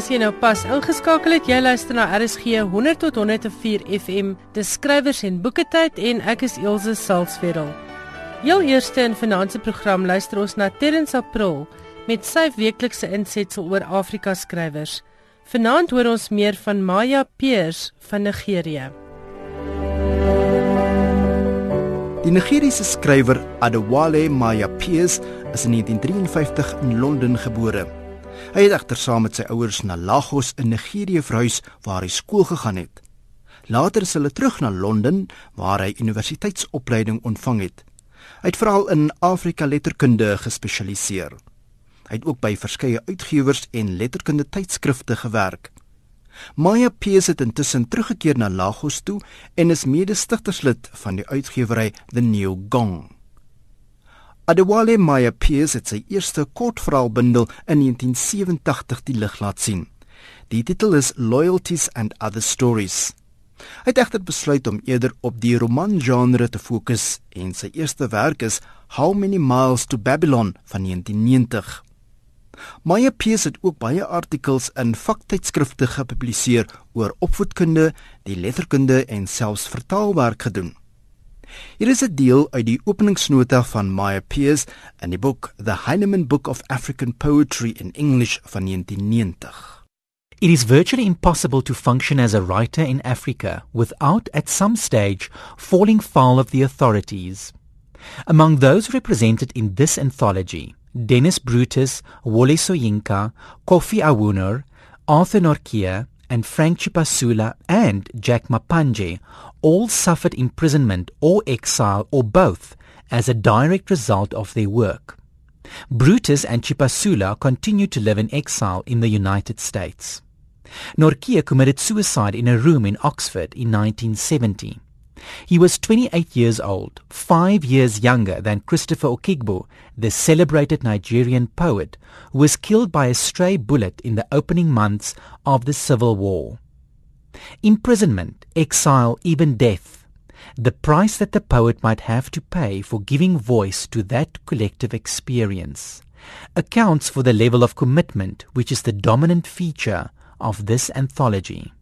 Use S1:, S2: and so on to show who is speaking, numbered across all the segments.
S1: As jy nou pas ingeskakel het, jy luister na RSG 100 tot 104 FM. Dis skrywers en boeke tyd en ek is Elsje Salzwetel. Heel eerste in finansie program luister ons na Terrence April met sy weeklikse insetsel oor Afrika skrywers. Vanaand hoor ons meer van Maya Peers van Nigerië.
S2: Die Nigeriese skrywer Adewale Maya Peers is in 1953 in Londen gebore. Hy het egter saam met sy ouers na Lagos in Nigerië verhuis waar hy skool gegaan het. Later is hulle terug na Londen waar hy universiteitsopleiding ontvang het. Hy het veral in Afrika letterkunde gespesialiseer. Hy het ook by verskeie uitgewers en letterkunde tydskrifte gewerk. Maya Pees het intussen teruggekeer na Lagos toe en is mede-stigterslid van die uitgewery The New Gong. Adewale Maya Pierce het sy eerste kortverhaalbundel in 1987 die lig laat sien. Die titel is Loyalties and Other Stories. Hy het egter besluit om eerder op die romangenre te fokus en sy eerste werk is How Many Miles to Babylon van 1990. Maya Pierce het ook baie artikels in vaktydskrifte gepubliseer oor opvoedkunde, die letterkunde en selfs vertaalwerk gedoen. Hier is 'n deel uit die openingsnota van Maya Pierce in die boek The Heinemann Book of African Poetry in English van 1990.
S3: It is virtually impossible to function as a writer in Africa without at some stage falling foul of the authorities. Among those represented in this anthology, Dennis Brutus, Wole Soyinka, Kofi Awuner, Arthur Norkia, and Frank Chipasula and Jack Mapanje all suffered imprisonment or exile or both as a direct result of their work. Brutus and Chipasula continued to live in exile in the United States. Norkia committed suicide in a room in Oxford in 1970. He was 28 years old, five years younger than Christopher Okigbo, the celebrated Nigerian poet, who was killed by a stray bullet in the opening months of the Civil War. Imprisonment, exile, even death. The price that the poet might have to pay for giving voice to that collective experience accounts for the level of commitment which is the dominant feature of this anthology.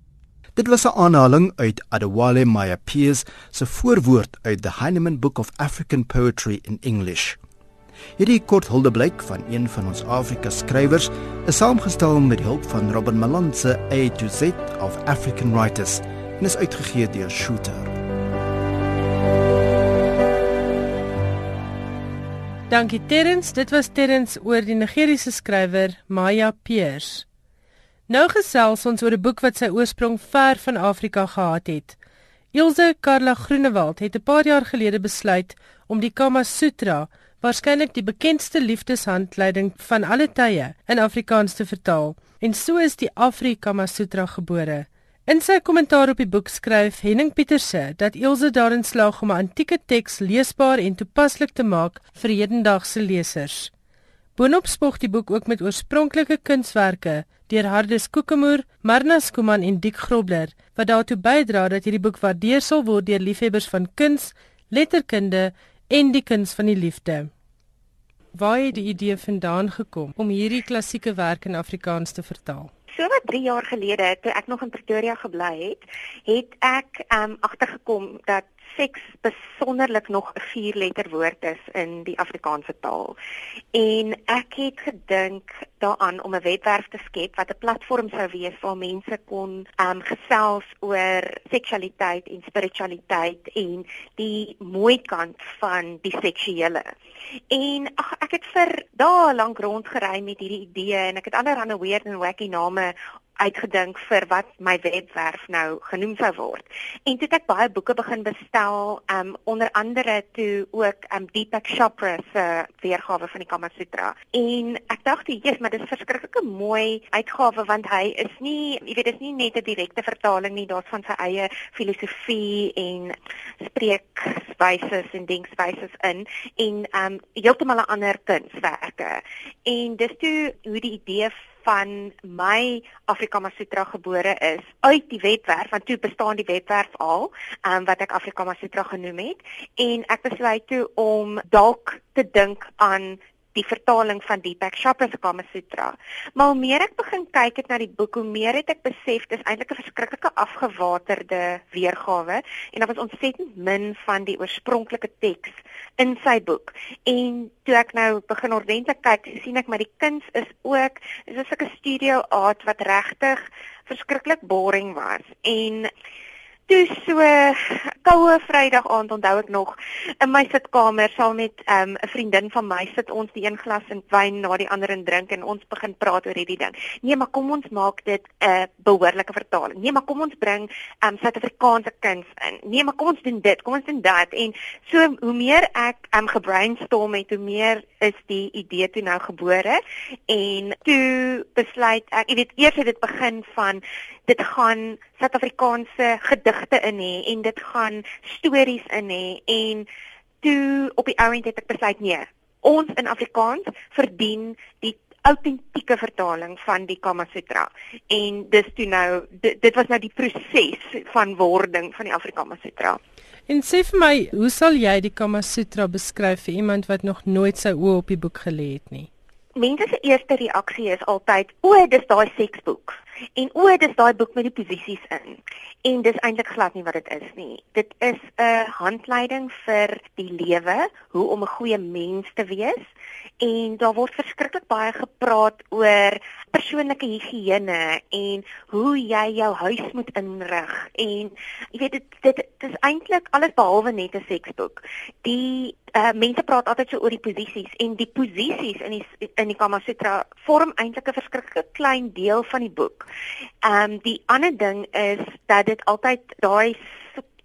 S2: Dit was 'n aanhaling uit Adewale Maya Pierce se voorwoord uit the Heinemann Book of African Poetry in English. Hierdie kort huldeblyk van een van ons Afrika skrywers is saamgestel met hulp van Robin Malan se A to Z of African Writers en is uitgegee deur Shooter.
S1: Dankie Terrens, dit was Terrens oor die Nigeriese skrywer Maya Pierce. Nou gesels ons oor 'n boek wat sy oorsprong ver van Afrika gehad het. Ilse Karla Groenewald het 'n paar jaar gelede besluit om die Kama Sutra, waarskynlik die bekendste liefdeshandleiding van alle tye, in Afrikaans te vertaal. En so is die Afrikama Sutra gebore. In sy kommentaar op die boek skryf Henning Pieterse dat Ilse daarin slaag om 'n antieke teks leesbaar en toepaslik te maak vir hedendaagse lesers. Boonop spog die boek ook met oorspronklike kunswerke deur Hardes Kokemoer, Marna Skuman en Dik Grobler wat daartoe bydra dat hierdie boek waardeer sal word deur liefhebbers van kuns, letterkunde en die kuns van die liefde. Waar het die idee vandaan gekom om hierdie klassieke werk in Afrikaans te vertaal?
S4: So wat 3 jaar gelede toe ek nog in Pretoria gebly het, het ek um agtergekom dat seks besonderlik nog 'n vierletter woord is in die Afrikaanse taal. En ek het gedink daaraan om 'n webwerf te skep wat 'n platform sou wees waar mense kon um gesels oor seksualiteit en spiritualiteit en die mooi kant van die seksuele. En ag ek het vir dae lank rondgery met hierdie idee en ek het allerlei weird and wacky name uitgedink vir wat my webwerf nou genoem sou word. En toe het ek baie boeke begin bestel, um onder andere toe ook um Deepak Chopra se weergawe van die Kama Sutra. En ek dink jy is maar dis verskriklike mooi uitgawe want hy is nie, jy weet dis nie net 'n direkte vertaling nie, daar's van sy eie filosofie en spreekwyse en dingswyse in en um heeltemal 'n ander kunswerke. En dis toe hoe die idee van my Afrikama Sutra gebore is uit die webwerf want toe bestaan die webwerf al um, wat ek Afrikama Sutra genoem het. En ek besluit toe om dalk te dink aan die vertaling van Deepak Chopra se Kama Sutra. Maar hoe meer ek begin kyk het na die boek, hoe meer het ek besef dis eintlik 'n verskriklike afgewaterde weergawe en daar was ontsettend min van die oorspronklike teks in sy boek. En toe ek nou begin ordentlik kyk, sien ek maar die kuns is ook is 'n sulke studio art wat regtig verskriklik boring was. En toe so koue Vrydag aand onthou ek nog in my sitkamer saam met ehm, 'n um, vriendin van my sit ons die een glas in wyn na die ander en drink en ons begin praat oor hierdie ding. Nee, maar kom ons maak dit 'n uh, behoorlike vertaling. Nee, maar kom ons bring um, Suid-Afrikaanse kuns in. Nee, maar kom ons doen dit, kom ons doen dat. En so hoe meer ek um, gebrainstorm het, hoe meer is die idee toe nou gebore en toe besluit ek, jy weet, eers het dit begin van dit gaan Suid-Afrikaanse gedigte in hê en dit gaan stories in hê en toe op die ouend het ek besluit nee ons in Afrikaans verdien die autentieke vertaling van die Kama Sutra en dis toe nou dit, dit was nou die proses van wording van die Afrikaanse Sutra
S1: En sê vir my, hoe sal jy die Kama Sutra beskryf vir iemand wat nog nooit sy oë op die boek gelê het nie?
S4: Mense se eerste reaksie is altyd: "O, dis daai seksboek." En o, dis daai boek met die posisies in. En dis eintlik glad nie wat dit is nie. Dit is 'n handleiding vir die lewe, hoe om 'n goeie mens te wees. En daar word verskriklik baie gepraat oor persoonlike higiëne en hoe jy jou huis moet inrig. En jy weet dit dit, dit is eintlik alles behalwe net 'n seksboek. Die uh, mense praat altyd so oor die posisies en die posisies in die in die Kama Sutra vorm eintlik 'n verskriklike klein deel van die boek. Ehm um, die ander ding is dat dit altyd daai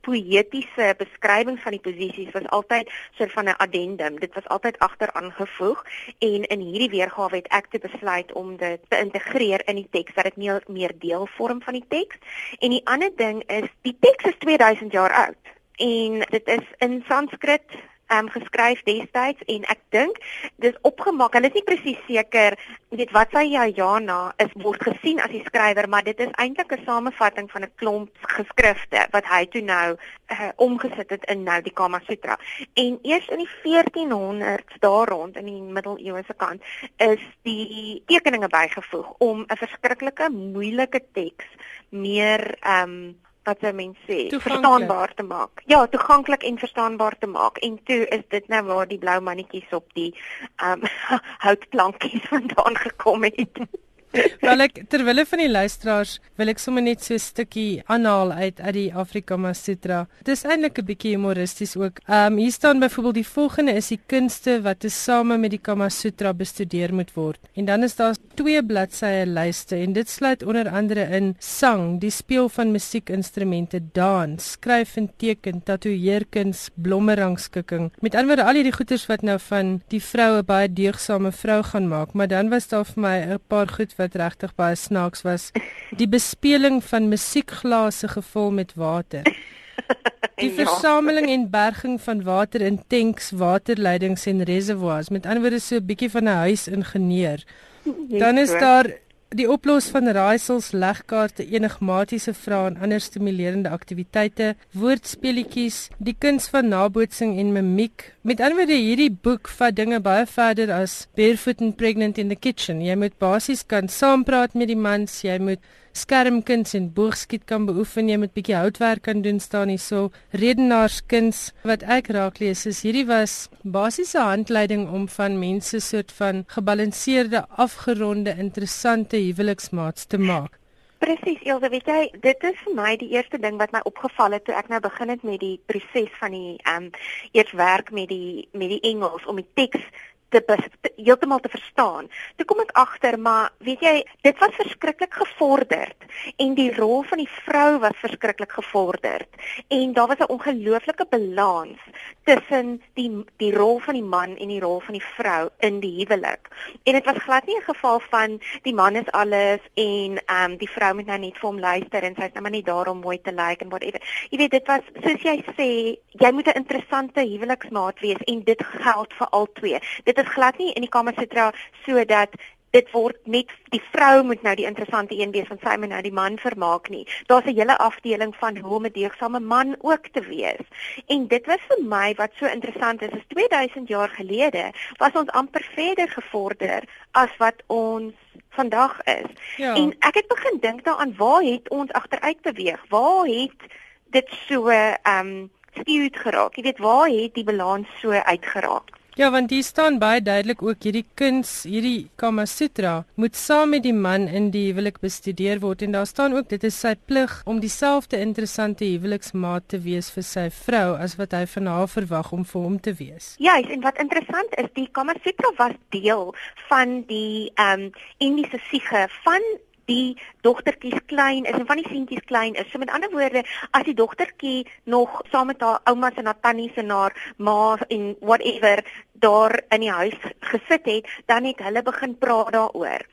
S4: poëtiese beskrywing van die posisies was altyd so van 'n addendum. Dit was altyd agteraan gevoeg en in hierdie weergawe het ek te besluit om dit te integreer in die teks dat dit meer meer deel vorm van die teks. En die ander ding is die teks is 2000 jaar oud en dit is in Sanskrit um, geskryf destyds en ek dink dis opgemaak. Hulle is nie presies seker weet wat sy Jana is word gesien as die skrywer, maar dit is eintlik 'n samevatting van 'n klomp geskrifte wat hy toe nou uh, omgesit het in nou die Kama Sutra. En eers in die 1400s daar rond in die middeleeue se kant is die tekeninge bygevoeg om 'n verskriklike moeilike teks meer ehm um, wat sou mens sê verstaanbaar te maak. Ja, toeganklik en verstaanbaar te maak. En toe is dit nou waar die blou mannetjies op die ehm um, houtplankies vandaan gekom het.
S1: Wel ek terwille van die luisteraars wil ek sommer net so 'n stukkie aanhaal uit uit die Afrika Masutra. Dit is eintlik 'n bietjie humoristies ook. Ehm um, hier staan byvoorbeeld die volgende is die kunste wat tesame met die Kama Sutra bestudeer moet word. En dan is daar twee bladsye lyste en dit sluit onder andere in sang, die speel van musiekinstrumente, dans, skryf en teken, tatoeëerkuns, blommerangskikking. Met ander woorde al hierdie goeders wat nou van die vroue baie deegsame vrou gaan maak, maar dan was daar vir my 'n paar goed wat regtig baie snaaks was. Die bespeling van musiekglase gevul met water. Die ja. versameling en berging van water in tanks, waterleidings en reservoirs. Met ander woorde so 'n bietjie van 'n huisingenieur. Dan is daar die oplos van raaisels, legkaarte, enigmatiese vrae en ander stimulerende aktiwiteite, woordspeletjies, die kuns van nabootsing en mimiek. Met ander woorde, hierdie boek vat dinge baie verder as barefoot and pregnant in the kitchen. Jy moet basies kan saampraat met die mans, jy moet skermkuns en boogskiet kan beoefen, jy moet bietjie houtwerk kan doen staan hierso. Redenaarskuns wat ek raak lees is hierdie was basiese handleiding om van mense soort van gebalanseerde, afgeronde, interessante huweliksmaats te maak.
S4: Presies, Elsje, weet jy, dit is vir my die eerste ding wat my opgeval het toe ek nou begin het met die proses van die ehm um, eers werk met die met die Engels om die teks te heeltemal te verstaan. Toe kom ek agter, maar weet jy, dit was verskriklik gevorderd en die rol van die vrou was verskriklik gevorderd en daar was 'n ongelooflike balans tussen die die rol van die man en die rol van die vrou in die huwelik. En dit was glad nie 'n geval van die man is alles en ehm um, die vrou moet nou net vir hom luister en sy's nou maar net daar om mooi te lyk like en whatever. Jy weet, dit was soos jy sê, jy moet 'n interessante huweliksmaat wees en dit geld vir al twee. Dit glad nie in die Kama Sutra sodat dit word net die vrou moet nou die interessante een wees van sy moet nou die man vermaak nie. Daar's 'n hele afdeling van hoe om 'n deegsame man ook te wees. En dit was vir my wat so interessant is, is 2000 jaar gelede was ons amper verder gevorder as wat ons vandag is. Ja. En ek het begin dink daaraan waar het ons agteruit beweeg? Waar het dit so ehm um, skewed geraak? Jy weet waar het die balans so uitgeraak?
S1: Ja, want hier staan baie duidelik ook hierdie kuns, hierdie Kama Sutra moet saam met die man in die huwelik bestudeer word en daar staan ook dit is sy plig om dieselfde interessante huweliksmaat te wees vir sy vrou as wat hy van haar verwag om vir hom te wees.
S4: Ja, en wat interessant is, die Kama Sutra was deel van die ehm um, Indiese siege van die dogtertjies klein is en van die seentjies klein is. So met ander woorde, as die dogtertjie nog saam met haar oumas en haar tannies en haar ma en whatever daar in die huis gesit het, dan het hulle begin praat daaroor.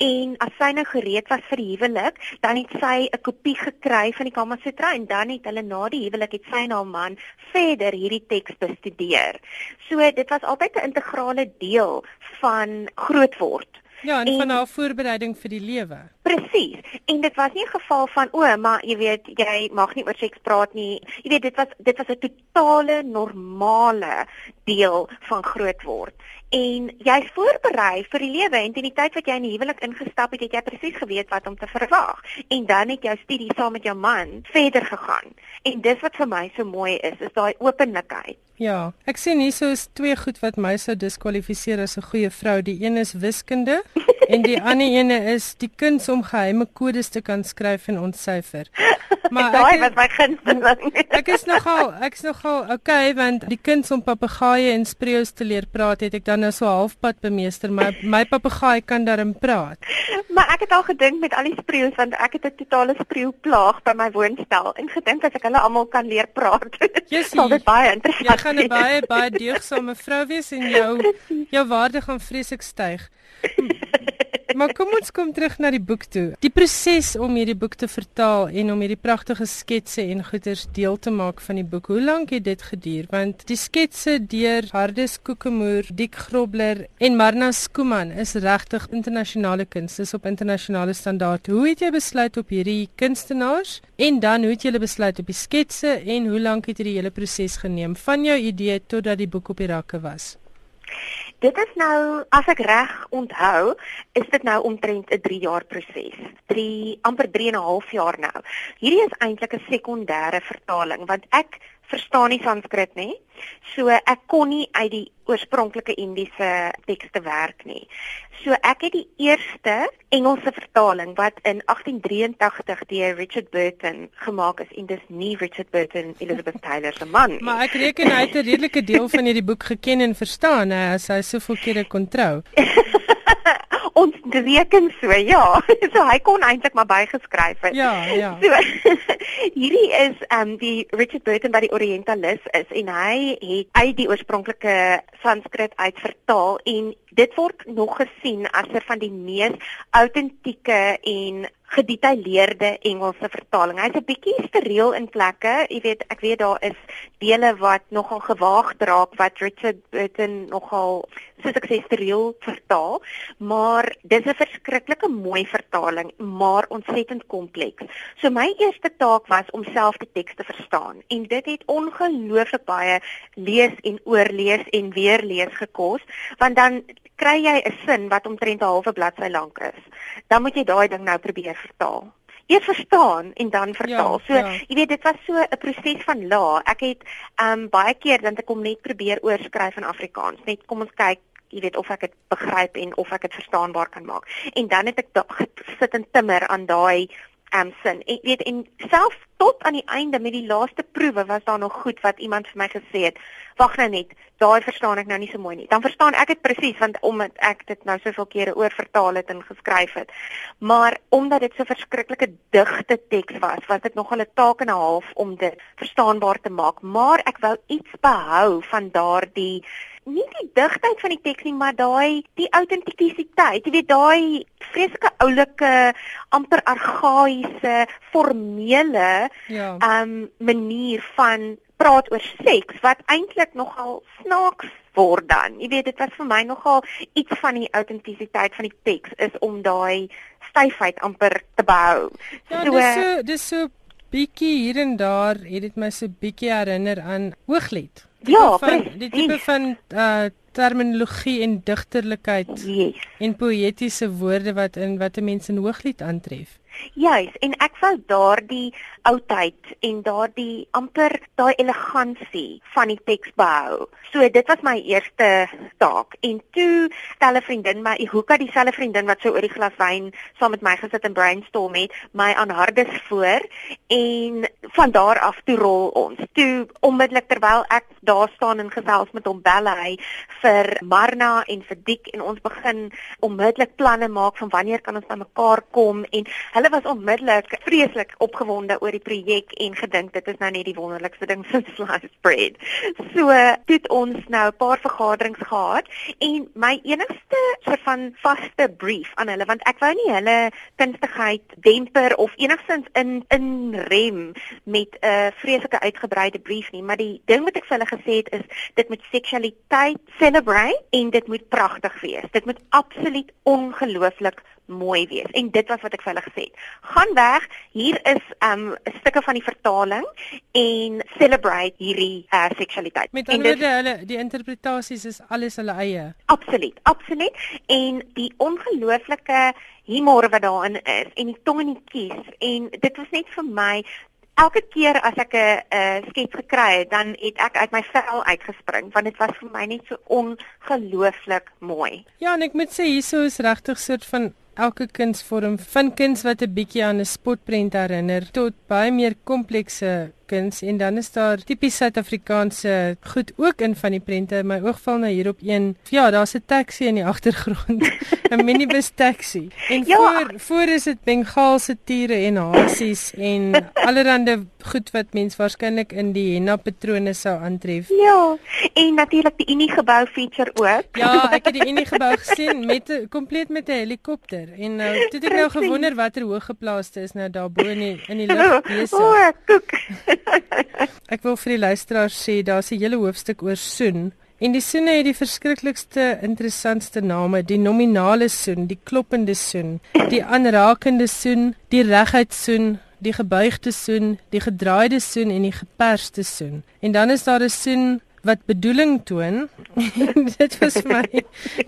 S4: En as sy nou gereed was vir die huwelik, dan het sy 'n kopie gekry van die Kama Sutra en dan het hulle na die huwelik het sy en haar man verder hierdie teks bestudeer. So dit was altyd 'n integrale deel van grootword.
S1: Ja, en, en van haar voorbereiding vir die lewe.
S4: Presies. En dit was nie 'n geval van o, maar jy weet, jy mag nie oor seks praat nie. Jy weet, dit was dit was 'n totale normale deel van groot word. En jy's voorberei vir die lewe en teen die tyd wat jy in die huwelik ingestap het, het jy presies geweet wat om te verwag. En dan het jou studie saam met jou man verder gegaan. En dis wat vir my so mooi is, is daai openlikheid.
S1: Ja, ek sien hierso is twee goed wat my sou diskwalifiseer as 'n goeie vrou. Die een is wiskunde en die ander ene is die kuns om geheime kodes te kan skryf en ontsyfer.
S4: Maar daai was my gunsteling.
S1: ek is nogal ek's nogal okay want die kuns om papegaaie en spreeus te leer praat het ek dan nou so halfpad bemeester, maar my papegaai kan daarin praat.
S4: Maar ek het al gedink met al die spreeus want ek het 'n totale spreeu plaag by my woonstel en gedink as ek hulle almal kan leer praat. Sal dit baie interessant
S1: gaan 'n baie baie deegsame vrou wees en jou jou waarde gaan vreeslik styg. Maar kom ons kom terug na die boek toe. Die proses om hierdie boek te vertaal en om hierdie pragtige sketse en goeters deel te maak van die boek. Hoe lank het dit geduur? Want die sketse deur Hardes Kokemoer, Diek Grobler en Marna Skuman is regtig internasionale kuns. Dis op internasionale standaard. Hoe het jy besluit op hierdie kunstenaars? En dan hoe het jy besluit op die sketse en hoe lank het hierdie hele proses geneem van jou idee totdat die boek op die rakke was?
S4: Dit is nou, as ek reg onthou, is dit nou omtrent 'n 3 jaar proses. 3 amper 3 en 'n half jaar nou. Hierdie is eintlik 'n sekondêre vertaling want ek verstaan nie Sanskrit nie. So ek kon nie uit die oorspronklike Indiese tekste werk nie. So ek het die eerste Engelse vertaling wat in 1883 deur Richard Burton gemaak is en dis nie Richard Burton Elizabeth Taylor se man nie.
S1: Maar ek reken hy het 'n redelike deel van hierdie boek geken en verstaan hè, as hy soveel kere kon trou.
S4: ons reken so ja. So hy kon eintlik maar bygeskryf het.
S1: Ja ja.
S4: So hierdie is ehm um, die Richard Burton by die Orientalis is en hy het uit die oorspronklike Sanskrit uitvertaal en dit word nog gesien as 'n van die mees autentieke en gedetailleerde Engelse vertaling. Hy's 'n bietjie steriel in plekke. Jy weet, ek weet daar is dele wat nogal gewaagd raak wat Richard Burton nogal soos ek sê steriel vertaal, maar dis 'n verskriklike mooi vertaling, maar ontsettend kompleks. So my eerste taak was om self die teks te verstaan en dit het ongelooflik baie lees en oorlees en weer lees gekos, want dan kry jy 'n sin wat omtrent 'n halwe bladsy lank is. Dan moet jy daai ding nou probeer vertaal. Eers verstaan en dan vertaal. Ja, so, ja. jy weet dit was so 'n proses van la. Ek het ehm um, baie keer dan ek kom net probeer oorskryf in Afrikaans. Net kom ons kyk jy weet of ek dit begryp en of ek dit verstaanbaar kan maak. En dan het ek sit en timmer aan daai ehm um, sin. En weet en self tot aan die einde met die laaste proewe was daar nog goed wat iemand vir my gesê het. Wag nou net, daai verstaan ek nou nie so mooi nie. Dan verstaan ek dit presies want omdat ek dit nou soveel kere oor vertaal het en geskryf het. Maar omdat dit so verskriklike digte teks was, was dit nog 'n taak en 'n half om dit verstaanbaar te maak. Maar ek wou iets behou van daardie nie die digtheid van die teks nie, maar daai die autentisiteit. Jy weet daai vreeslike oulike amper argaïese formele ja. um manier van praat oor seks wat eintlik nogal snaaks word dan. Jy weet dit was vir my nogal iets van die autentisiteit van die teks is om daai styfheid amper te behou.
S1: Ja, so, dis so dis so bietjie hier en daar het dit my so bietjie herinner aan Hooglied.
S4: Ja,
S1: van, die tipe van uh terminologie en digterlikheid
S4: yes.
S1: en poëtiese woorde wat in wat 'n mens in Hooglied aantref.
S4: Juis, en ek wou daardie oudheid en daardie amper daai elegansie van die teks behou. So dit was my eerste taak. En toe stel 'n vriendin my, Hoeka dieselfde vriendin wat so oor die glas wyn saam met my gesit en brainstorm het, my aan hardes voor en van daar af toe rol ons. Toe onmiddellik terwyl ek daar staan en gesels met hom bel hy vir Marna en vir Dik en ons begin onmiddellik planne maak van wanneer kan ons bymekaar kom en hulle hulle was onmiddellik vreeslik opgewonde oor die projek en gedink dit is nou net die wonderlikste ding since sliced bread. So het ons nou 'n paar vergaderings gehad en my enigste soort van vaste brief aan hulle want ek wou nie hulle kunstigheid demper of enigstens in in rem met 'n vreeslike uitgebreide brief nie, maar die ding wat ek vir hulle gesê het is dit moet seksualiteit celebrate en dit moet pragtig wees. Dit moet absoluut ongelooflik mooi wees. En dit was wat ek vir hulle gesê het. Gaan weg. Hier is 'n um, stukke van die vertaling en celebrate hierdie uh, seksualiteit.
S1: Met ander woorde, hulle die interpretasies is alles hulle eie.
S4: Absoluut, absoluut. En die ongelooflike humor wat daarin is en die tong in die kies en dit was net vir my Elke keer as ek 'n uh, skets gekry het, dan het ek uit my vel uitgespring want dit was vir my net so ongelooflik mooi.
S1: Ja, en ek moet sê hierso is regtig soort van elke kunsvorm van kuns wat 'n bietjie aan 'n spotprent herinner tot baie meer komplekse kuns en dan is daar tipies Suid-Afrikaanse goed ook in van die prente. My oog val nou hier op een. Ja, daar's 'n taxi in die agtergrond. 'n Minibus taxi. En ja. voor voor is dit Bengaalse tiere en hasies en allerlei goed wat mens waarskynlik in die henna patrone sou aantref.
S4: Ja. En natuurlik die Unie gebou feature ook.
S1: Ja, ek het die Unie gebou gesien met kompleet met 'n helikopter en nou toe het ek nou gewonder watter hooggeplaaste is nou daar bo in die in die lug besig.
S4: O, oh, koek.
S1: Ek wil vir die luisteraars sê daar's 'n hele hoofstuk oor soen. En die soene het die verskriklikste interessantste name, die nominale soen, die kloppende soen, die aanrakende soen, die reguit soen, die gebuigde soen, die gedraaide soen en die geperste soen. En dan is daar 'n soen wat bedoeling toon. dit was my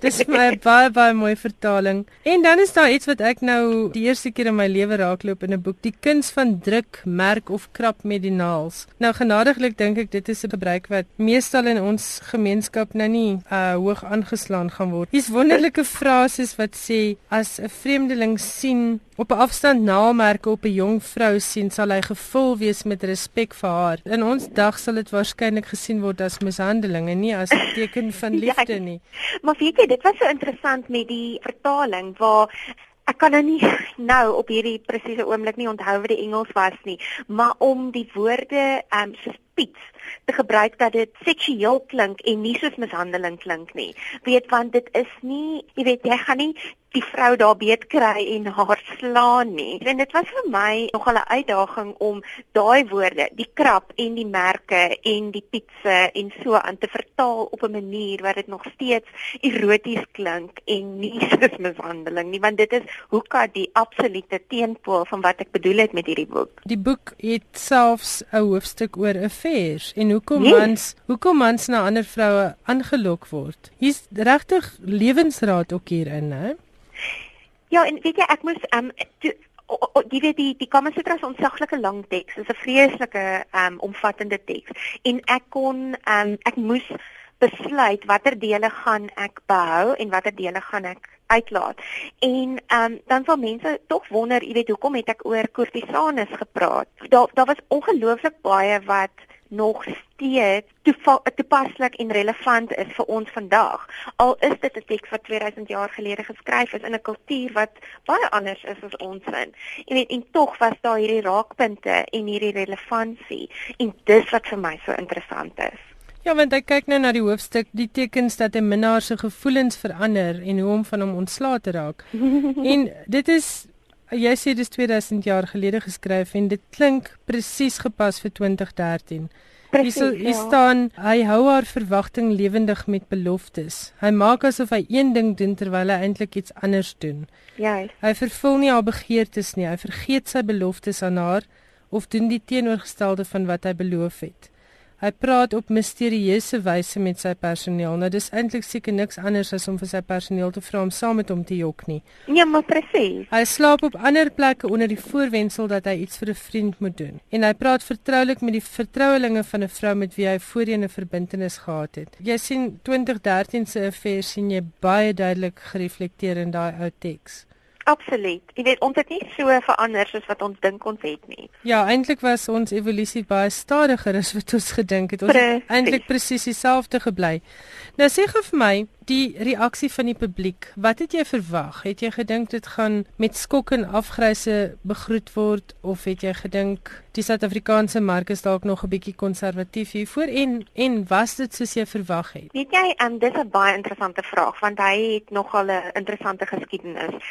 S1: dis my baie baie mooi vertaling. En dan is daar iets wat ek nou die eerste keer in my lewe raakloop in 'n boek, die kuns van druk, merk of krap met die naels. Nou genadiglik dink ek dit is 'n gebruik wat meestal in ons gemeenskap nou nie uh hoog aangeslaan gaan word. Hier's wonderlike frases wat sê as 'n vreemdeling sien op 'n afstand naalmerke op 'n jong vrou sien, sal hy gevul wees met respek vir haar. In ons dag sal dit waarskynlik gesien word as mishandeling en nie as 'n teken van ja, liefde nie.
S4: ja, maar weet jy, dit was so interessant met die vertaling waar ek kan nou nie nou op hierdie presiese oomblik nie onthou wat die Engels was nie, maar om die woorde ehm um, soos piets te gebruik dat dit seksueel klink en nie soos mishandeling klink nie. Weet want dit is nie, jy weet jy gaan nie die vrou daar beet kry en haar slaan nie. En dit was vir my nogal 'n uitdaging om daai woorde, die krap en die merke en die pietse en so aan te vertaal op 'n manier wat dit nog steeds eroties klink en nie soos mishandeling nie, want dit is hoeka die absolute teenpool van wat ek bedoel het met hierdie boek.
S1: Die boek het selfs 'n hoofstuk oor affairs en hoekom yes. mans, hoekom mans na ander vroue aangelok word. Hier's regtig lewensraad ook hierin, hè?
S4: Ja, en weet jy, ek moes ehm um, jy weet die die Kamasutra se ontsaglike lang teks is 'n vreeslike um, omvattende teks en ek kon um, ek moes besluit watter dele gaan ek behou en watter dele gaan ek uitlaat. En ehm um, dan sal mense tog wonder, jy weet, hoekom het ek oor kortisanes gepraat? Daar daar was ongelooflik baie wat nog steeds toepaslik en relevant is vir ons vandag. Al is dit 'n teks wat 2000 jaar gelede geskryf is in 'n kultuur wat baie anders is as ons in. Jy weet, en tog was daar hierdie raakpunte en hierdie relevantie en dis wat vir my so interessant is.
S1: Ja, want ek kyk nou na die hoofstuk, die tekens dat 'n minnaar se gevoelens verander en hoe om van hom ontslae te raak. en dit is jy sê dis 2000 jaar gelede geskryf en dit klink presies gepas vir 2013. Presies. Hier ja. staan hy hou haar verwagting lewendig met beloftes. Hy maak asof hy een ding doen terwyl hy eintlik iets anders doen.
S4: Ja.
S1: Hy vervul nie haar begeertes nie. Hy vergeet sy beloftes aan haar of doen die teenoorgestelde van wat hy beloof het. Hy praat op misterieuse wyse met sy personeel. Nou dis eintlik seker niks anders as om vir sy personeel te vra om saam met hom te jok nie.
S4: Nee, maar presies.
S1: Hy slaap op ander plekke onder die voorwendsel dat hy iets vir 'n vriend moet doen. En hy praat vertroulik met die vertrouelinge van 'n vrou met wie hy voorheen 'n verbintenis gehad het. Jy sien 2013 se affair sien jy baie duidelik gereflekteer in daai ou teks.
S4: Absoluut. Jy weet ons het nie so verander soos wat ons dink ons het nie.
S1: Ja, eintlik was ons evolusie baie stadiger as wat ons gedink het. Ons precies. het eintlik presies dieselfde gebly. Nou sê gou vir my die reaksie van die publiek. Wat het jy verwag? Het jy gedink dit gaan met skok en afgryse begroet word of het jy gedink die Suid-Afrikaanse mark is dalk nog 'n bietjie konservatief hiervoor en en was dit soos jy verwag het?
S4: Weet jy, um, dis 'n baie interessante vraag want hy het nogal 'n interessante geskiedenis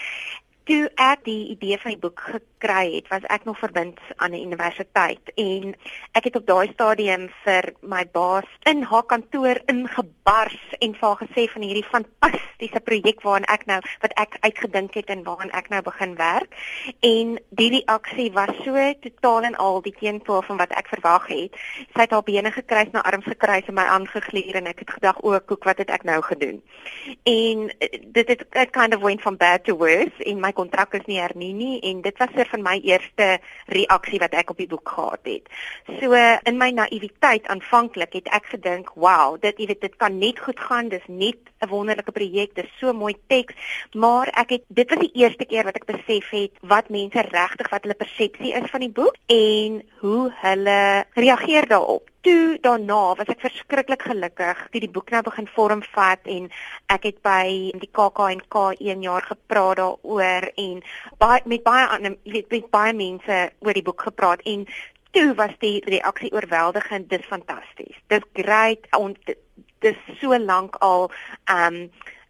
S4: toe ek die idee van die boek gekry het, was ek nog verbind aan 'n universiteit en ek het op daai stadium vir my baas in haar kantoor ingebars en vir haar gesê van hierdie fantastiese projek waaraan ek nou wat ek uitgedink het en waaraan ek nou begin werk. En die reaksie was so totaal en al die teenpool van wat ek verwag het. Sy het haar bene gekruis na arms gekruis en my aangegluur en ek het gedag o, koek, wat het ek nou gedoen? En eh, dit het kind of went from bad to worse in my kontrak is nie hernie nie en dit was vir my eerste reaksie wat ek op die boek gehad het. So in my naïwiteit aanvanklik het ek gedink, "Wow, dit jy weet dit kan net goed gaan. Dis net 'n wonderlike projek. Dis so mooi teks." Maar ek het dit was die eerste keer wat ek besef het wat mense regtig wat hulle persepsie is van die boek en hoe hulle reageer daarop toe daarna was ek verskriklik gelukkig toe die boek nou begin vorm vat en ek het by die KAK&K 1 jaar gepraat daaroor en baie met baie ander weet met baie mense oor die boek gepraat en toe was die reaksie oorweldigend dis fantasties. Dis great ons dis so lank al um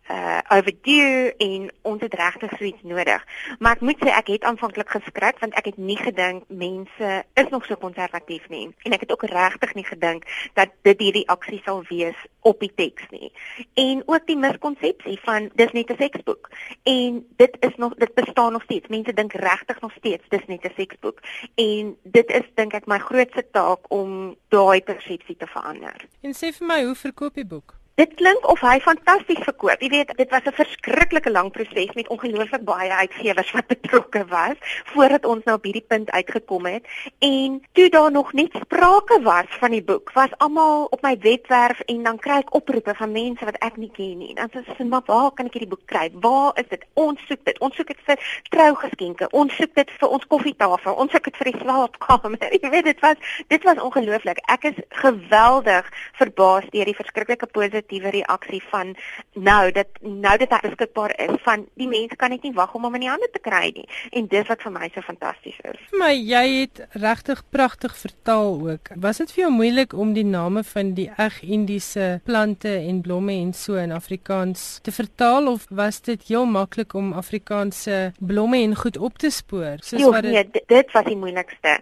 S4: uh overdue en ons het regtig suits nodig. Maar ek moet sê ek het aanvanklik geskrik want ek het nie gedink mense is nog so konservatief nie en ek het ook regtig nie gedink dat dit hierdie aksie sal wees op die teks nie. En ook die miskonsepsie van dis net 'n seksboek en dit is nog dit bestaan nog steeds. Mense dink regtig nog steeds dis net 'n seksboek en dit is dink ek my grootste taak om daai persepsie te verander.
S1: En sê vir my hoe verkoop die boek?
S4: Dit klink of hy fantasties verkoop. Jy weet, dit was 'n verskriklike lang proses met ongelooflik baie uitgewers wat betrokke was voordat ons nou op hierdie punt uitgekom het. En toe daar nog net sprake was van die boek, was almal op my webwerf en dan kry ek oproepe van mense wat ek nie ken nie. Dan sê hulle, "Maar waar kan ek hierdie boek kry? Waar is dit? Ons soek dit. Ons soek dit vir trougeskenke. Ons soek dit vir ons koffietafel. Ons soek dit vir die slaapkamer." Jy weet, dit was dit was ongelooflik. Ek is geweldig verbaas deur die verskriklike positiewe positiewe reaksie van nou dat nou dat dit beskikbaar is van die mense kan net nie wag om hom in die hande te kry nie en dis wat vir my so fantasties is.
S1: My jy het regtig pragtig vertaal ook. Was dit vir jou moeilik om die name van die eg Indiese plante en blomme en so in Afrikaans te vertaal of was dit heel maklik om Afrikaanse blomme en goed op te spoor?
S4: Soos jo, wat dit nee, dit was die moeilikste.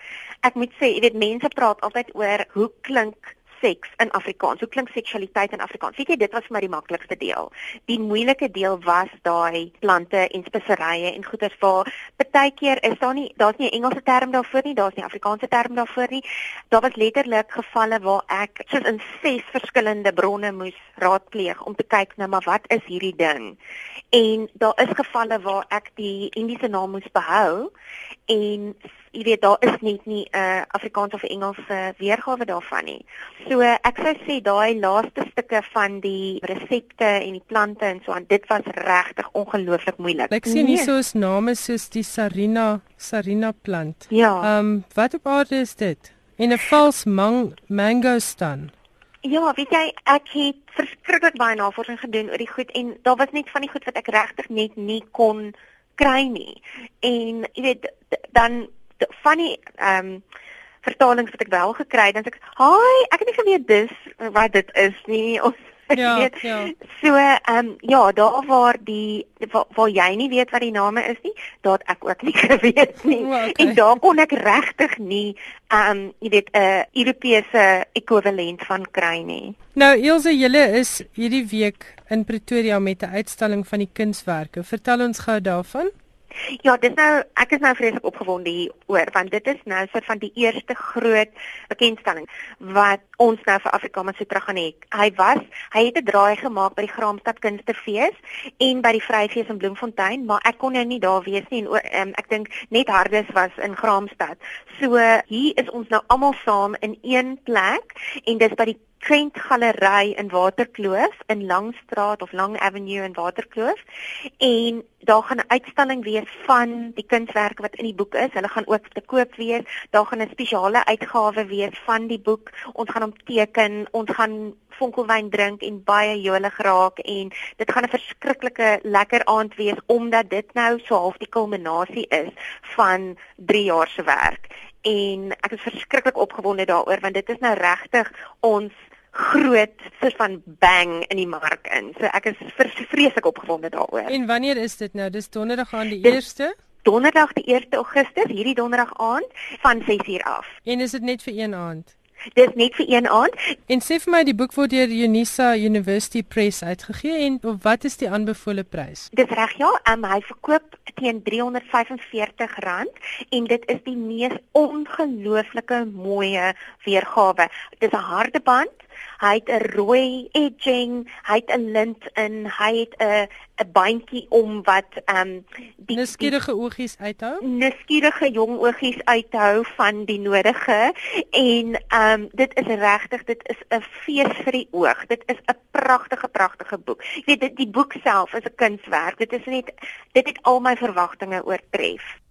S4: Ek moet sê, jy weet mense praat altyd oor hoe klink seks in Afrikaans. Hoe klink seksualiteit in Afrikaans? Weet jy, dit was vir my die maklikste deel. Die moeilike deel was daai plante en speserye en goeders waar baie keer is daar nie daar's nie 'n Engelse term daarvoor nie, daar's nie 'n Afrikaanse term daarvoor nie. Daar was letterlik gevalle waar ek soos in ses verskillende bronne moes raadpleeg om te kyk nou maar wat is hierdie ding. En daar is gevalle waar ek die Indiese naam moes behou en jy weet daar is net nie 'n uh, Afrikaans of Engelse weergawe daarvan nie. So ek sou sê daai laaste stukke van die resepte en die plante en so aan, dit was regtig ongelooflik moeilik.
S1: Ek sien hier nee. soos name soos die Sarina Sarina plant.
S4: Ja.
S1: Ehm um, wat op aarde is dit? En 'n vals mang mango stan.
S4: Ja, weet jy, ek het verskriklik baie navorsing gedoen oor die goed en daar was net van die goed wat ek regtig net nie kon kry nie. En jy weet dan van die ehm um, vertalings wat ek wel gekry het, dan sê ek, "Haai, ek het nie geweet dis wat dit is nie." Ons
S1: Ja, weet, ja.
S4: So, ehm um, ja, daar waar die waar, waar jy nie weet wat die name is nie, daar ek ook nie geweet nie. Oh, okay. En daar kon ek regtig nie ehm um, jy weet 'n uh, Europese ekwivalent van kry nie.
S1: Nou, Ilse, julle is hierdie week in Pretoria met 'n uitstalling van die kunswerke. Vertel ons gou daarvan.
S4: Ja, dis nou ek is nou vreeslik opgewonde hieroor want dit is nou so van die eerste groot bekendstelling wat ons nou vir Afrikaans Sutra gaan hê. Hy was, hy het 'n draai gemaak by die Graamsstad Kunstefees en by die Vryfees in Bloemfontein, maar ek kon nou nie daar wees nie en um, ek dink net Hardes was in Graamsstad. So hier is ons nou almal saam in een plek en dis by die Trent Galery in Waterkloof in Langstraat of Lang Avenue in Waterkloof en daar gaan 'n uitstalling wees van die kunswerke wat in die boek is. Hulle gaan ook te koop wees. Daar gaan 'n spesiale uitgawe wees van die boek. Ons gaan hom teken, ons gaan fonkelwyn drink en baie jolig raak en dit gaan 'n verskriklike lekker aand wees omdat dit nou so half die kulminasie is van 3 jaar se werk. En ek is verskriklik opgewonde daaroor want dit is nou regtig ons groot soos van bang in die mark in. So ek is vreeslik opgewonde daaroor.
S1: En wanneer is dit nou? Dis donderdag aan die 1ste?
S4: Donderdag die 1 Augustus, hierdie donderdag aand van 6uur af.
S1: En is dit net vir een aand?
S4: Dis net vir een aand.
S1: En sê vir my die boek word deur Unisa University Press uitgegee en wat is die aanbevole prys?
S4: Dis reg ja, um, hy verkoop teen R345 en dit is die mees ongelooflike mooi weergawe. Dit is 'n harde band Hy het 'n rooi edging, hy het 'n lint in, hy het 'n 'n bandjie om wat ehm um,
S1: die nuuskierige oogies uithou.
S4: Nuuskierige jong oogies uithou van die nodige en ehm um, dit is regtig dit is 'n fees vir die oog. Dit is 'n pragtige pragtige boek. Jy weet dit die boek self is 'n kunswerk. Dit is net dit het al my verwagtinge oortref.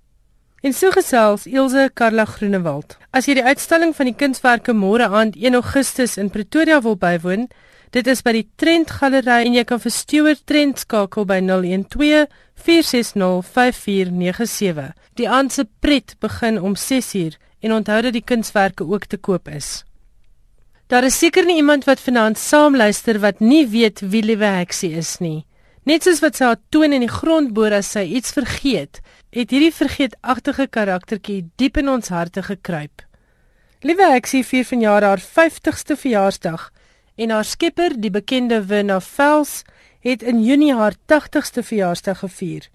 S1: En so gesels Ilse Karla Groenewald. As jy die uitstalling van die kunswerke môre aand 1 Augustus in Pretoria wil bywoon, dit is by die Trent Galery en jy kan vir Stewart Trent skakel by 012 460 5497. Die aand se pret begin om 6uur en onthou dat die kunswerke ook te koop is. Daar is seker nie iemand wat vanaand saamluister wat nie weet wie Liewe Heksie is nie. Net soos wat sy haar toon in die grond boor as sy iets vergeet, het hierdie vergeetagtige karaktertjie diep in ons harte gekruip. Liewe Heksie vier vanjaar haar 50ste verjaarsdag en haar skepper, die bekende Wina Vels, het in Junie haar 80ste verjaarsdag gevier.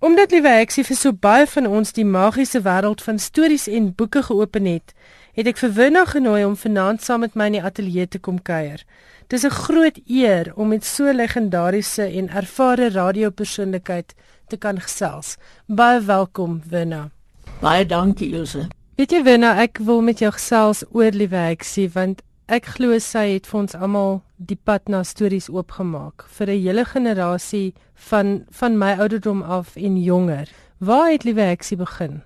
S1: Omdat Liewe Heksie vir so baie van ons die magiese wêreld van stories en boeke geopen het, het ek vir Wina genooi om vanaand saam met my in die ateljee te kom kuier. Dis 'n groot eer om met so legendariese en ervare radiopersoonlikheid te kan gesels. Baie welkom, Winna.
S5: Baie dankie, Ilse.
S1: Weet jy Winna, ek wil met jou gesels oor Lieweksie want ek glo sy het vir ons almal die pad na stories oopgemaak vir 'n hele generasie van van my ouderdom af en jonger. Waar het Lieweksie begin?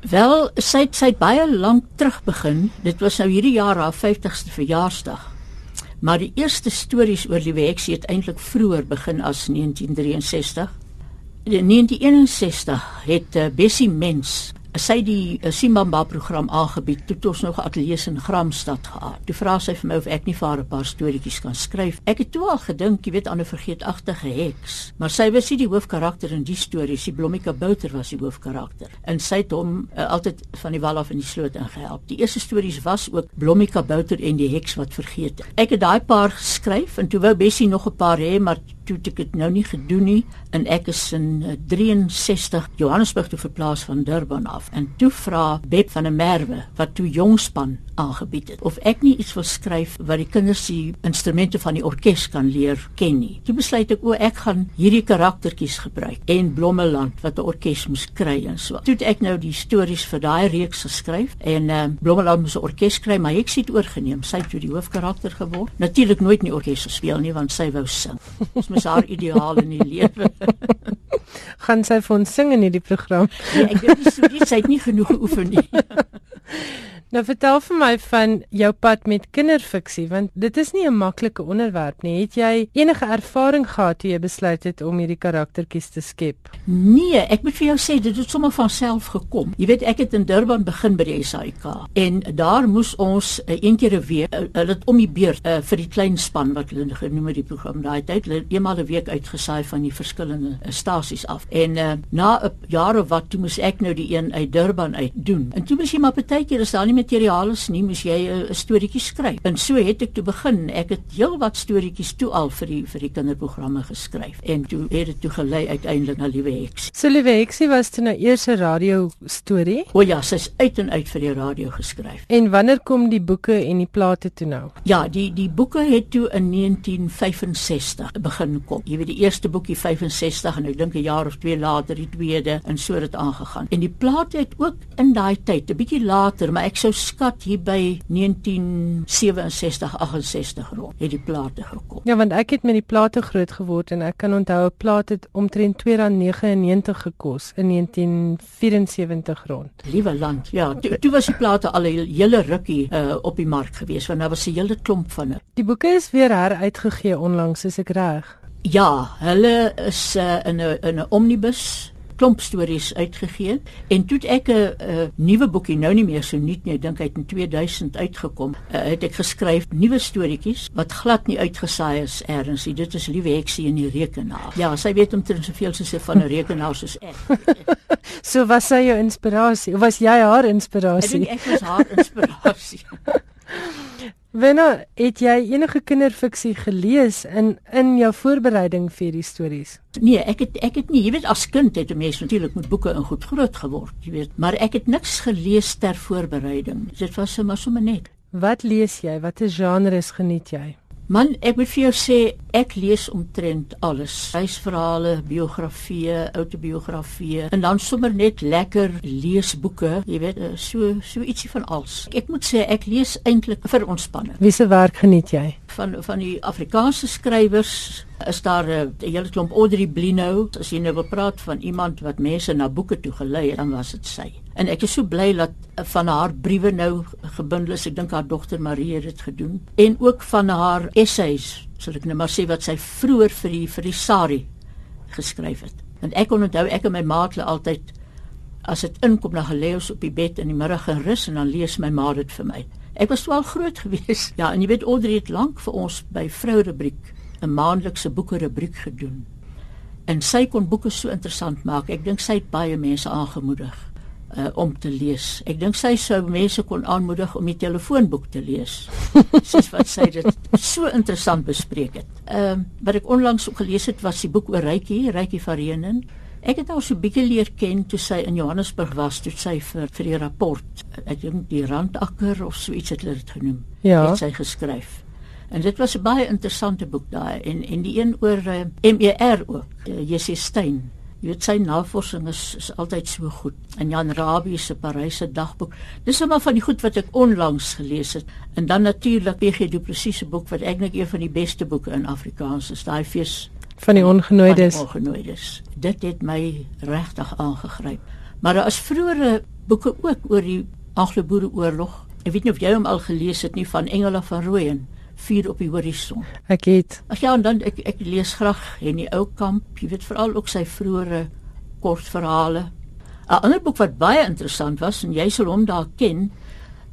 S5: Wel, sy het, sy het baie lank terug begin. Dit was nou hierdie jaar haar 50ste verjaarsdag. Maar die eerste stories oor die Weksie het eintlik vroeër begin as 1963. In 1961 het uh, Bessie Mens sy die uh, Simbamba program aangebied toe ons nog ateljee in Gramstad gehad. Toe vra sy vir my of ek nie vir haar 'n paar storieetjies kan skryf. Ek het toe al gedink, jy weet, aan 'n vergeetagtige heks, maar sy was nie die hoofkarakter in die storie, sy Blommika Bouter was die hoofkarakter. En sy het hom uh, altyd van die wal af in die sloot ingehelp. Die eerste stories was ook Blommika Bouter en die heks wat vergeet. Ek het daai paar geskryf en toe wou Bessie nog 'n paar hê, maar toe ek dit nou nie gedoen nie en ek is in 63 eh, Johannesburg toe verplaas van Durban af en toe vra Beb van der Merwe wat toe jongspan aangebied het of ek nie iets wil skryf wat die kinders die instrumente van die orkes kan leer ken nie. Toe besluit ek o ek gaan hierdie karaktertjies gebruik en Blommeland wat 'n orkes moes kry en so. Toe het ek nou die stories vir daai reeks geskryf en uh, Blommeland moes 'n orkes kry maar ek het oorgeneem. Sy het toe die hoofkarakter geword. Natuurlik nooit in die orkes gespeel nie want sy wou sing. Dis mos haar ideaal in die lewe.
S1: gaan sy vir ons sing in hierdie program?
S5: Nee, ek dink so, sy het nie genoeg geoefen nie.
S1: Nou vertel vir my van jou pad met kinderfiksie want dit is nie 'n maklike onderwerp nie. Het jy enige ervaring gehad toe jy besluit het om hierdie karaktertjies te skep?
S5: Nee, ek moet vir jou sê dit het sommer van self gekom. Jy weet ek het in Durban begin by die SAIK en daar moes ons uh, een keer 'n week uh, hulle het om die beurt uh, vir die klein span wat hulle genoem het die program daai tyd hulle eenmal 'n week uitgesaai van die verskillende uh, stasies af. En uh, na 'n jaar of wat toe moes ek nou die een uit Durban uit doen. En toe moes jy maar partykeer is daar nie materiaal is nie, moes jy 'n storieetjie skryf. En so het ek toe begin. Ek het heelwat storieetjies toe al vir die vir die kinderprogramme geskryf. En toe het dit toe gelei uiteindelik na Liewe Heks.
S1: So Liewe Heks was toe nou eers 'n radio storie.
S5: O ja, sy's uit en uit vir die radio geskryf.
S1: En wanneer kom die boeke en die plate toe nou?
S5: Ja, die die boeke het toe in 1965 begin kom. Jy weet die eerste boekie 65 en ek dink 'n jaar of twee later die tweede en so het dit aangegaan. En die plate het ook in daai tyd, 'n bietjie later, maar ek sou skat hier by 1967 68 rond het die plate gekom.
S1: Ja, want ek het met die plate groot geword en ek kan onthou 'n plaat het omtrent R2.99 gekos in 1974 rond.
S5: Liewe land. Ja, toe, toe was die plate al 'n hele rukkie uh, op die mark gewees want daar was 'n hele klomp van dit.
S1: Die boeke is weer heruitgegee onlangs, is ek reg?
S5: Ja, hulle is uh, in 'n in 'n omnibus klomp stories uitgegee en toe ek 'n uh, nuwe boekie nou nie meer so nuut nie, ek dink hy het in 2000 uitgekom. Uh, het ek geskryf nuwe storieetjies wat glad nie uitgesaai is ergens nie. Dit is liewe heksie in die rekenaar. Ja, sy weet omtrent soveel soos sy van 'n rekenaar soos ek.
S1: so was sy jou inspirasie? Of was jy haar inspirasie?
S5: Ek dink ek was haar inspirasie.
S1: Wenna, het jy enige kinderfiksie gelees in in jou voorbereiding vir die stories?
S5: Nee, ek het ek het nie, jy weet as kind het 'n mens natuurlik met boeke in goed groot geword, jy weet, maar ek het niks gelees ter voorbereiding. Dit was sommer sommer net.
S1: Wat lees jy? Watter genres geniet jy?
S5: Man, ek moet vir jou sê, ek lees omtrent alles. Reisverhale, biografieë, outobiografieë en dan sommer net lekker leesboeke, jy weet, eh, so so ietsie van alles. Ek moet sê ek lees eintlik vir ontspanning.
S1: Wie se werk geniet jy?
S5: Van van die Afrikaanse skrywers is daar 'n hele klomp Audrey Blino. As jy nou wil praat van iemand wat mense na boeke toe gelei het, dan was dit sy. En ek is so bly dat van haar briewe nou gebundel is. Ek dink haar dogter Marie het dit gedoen. En ook van haar essays, sal ek nou maar sê wat sy vroeër vir die vir die Sari geskryf het. Want ek onthou ek en my maatle altyd as dit inkom na gelees op die bed in die middag gerus en dan lees my ma dit vir my. Ek was wel groot gewees. Ja, en jy weet Audrey het lank vir ons by vrou rubriek 'n maandelikse boeke rubriek gedoen. En sy kon boeke so interessant maak. Ek dink sy het baie mense aangemoedig uh, om te lees. Ek dink sy sou mense kon aanmoedig om die telefoonboek te lees. Soos wat sy dit so interessant bespreek het. Ehm uh, wat ek onlangs ook gelees het was die boek oor Rykie, Rykie van Renen. Ek het haar so bietjie leer ken toe sy in Johannesburg was, toe sy vir vir die rapport, ek dink die randakker of so iets het hulle dit genoem.
S1: Ja.
S5: Het sy geskryf. En dit was 'n baie interessante boek daai en en die een oor uh, eh, MER ook, uh, eh, Jessie Stein. Jy weet sy navorsing is is altyd so goed. En Jan Rabie se Paryse dagboek. Dis sommer van die goed wat ek onlangs gelees het. En dan natuurlik PG Du Plessis se boek wat dink een van die beste boeke in Afrikaans is, daai fees
S1: van die ongenooides.
S5: Van die ongenooides. Dit het my regtig aangegryp. Maar daar is vroeëre boeke ook oor die Anglo-Boereoorlog. Ek weet nie of jy hom al gelees het nie van Engela van Rooyen vuur op die horison.
S1: Ek het.
S5: Ag ja, en dan ek ek lees graag Henny Oukamp, jy weet veral ook sy vroeëre kortverhale. 'n Ander boek wat baie interessant was en jy sal hom daar ken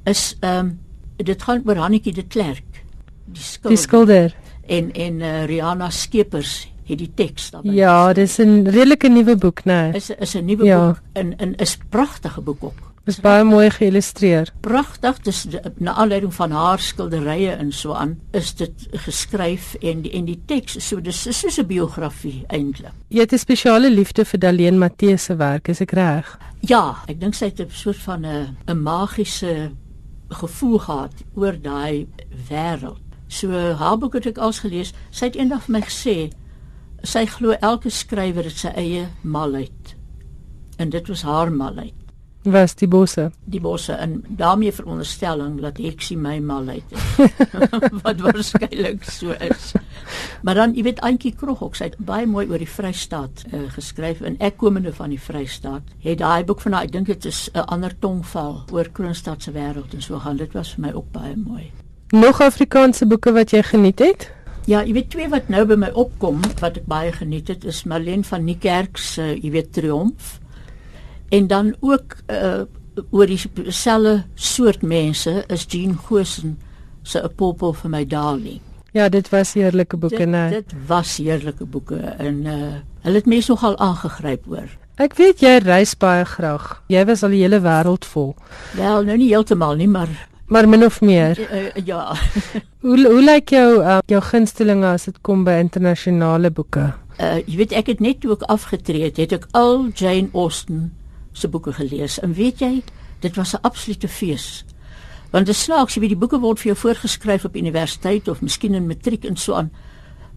S5: is ehm um, dit gaan oor Hannetjie de Klerk.
S1: Die skilder. Die skilder.
S5: En en uh, Rihanna Skeepers het die teks
S1: daarbey. Ja, dis 'n redelike nuwe boek, né?
S5: Nee. Is is 'n nuwe ja. boek en en is pragtige boek ook.
S1: Dis baie mooi geïllustreer.
S5: Pragtig, dis na aanleiding van haar skilderye en so aan is dit geskryf en die, en die teks so dis is soos 'n biografie eintlik.
S1: Jy het 'n spesiale liefde vir Daleen Matthee se werk, is ek reg?
S5: Ja, ek dink sy het 'n soort van 'n 'n magiese gevoel gehad oor daai wêreld. So haar boek het ek als gelees. Sy het eendag vir my gesê sy glo elke skrywer het sy eie malheid. En dit was haar malheid.
S1: Was die bosse?
S5: Die bosse en daarmee veronderstelling dat ek sien my mal uit. wat waarskynlik so is. Maar dan, jy weet Antjie Krog ook, sy het baie mooi oor die Vrystaat uh, geskryf en ek komende van die Vrystaat, het daai boek van haar, ek dink dit is 'n ander tongval oor Kroonstad se wêreld en so gaan. Dit was vir my ook baie mooi.
S1: Nog Afrikaanse boeke wat jy geniet het?
S5: Ja, jy weet twee wat nou by my opkom wat ek baie geniet het is Marlene van Niekerk se uh, jy weet Triomf. En dan ook uh oor dieselfde soort mense is Jean Gosen se 'n popel vir my darling.
S1: Ja, dit was heerlike boeke, né?
S5: Dit, dit was heerlike boeke en uh hulle het mense nogal aangegryp hoor.
S1: Ek weet jy reis baie graag. Jy was al die hele wêreld vol.
S5: Wel, nou nie heeltemal nie, maar
S1: maar min of meer.
S5: Uh, ja.
S1: hoe hoe lyk jou uh, jou gunstelinge as dit kom by internasionale boeke?
S5: Uh jy weet ek het net toe ek afgetree het, het ek al Jane Austen se boeke gelees. En weet jy, dit was 'n absolute fees. Want dit snaaks, jy weet die boeke word vir jou voorgeskryf op universiteit of miskien in matriek en so aan.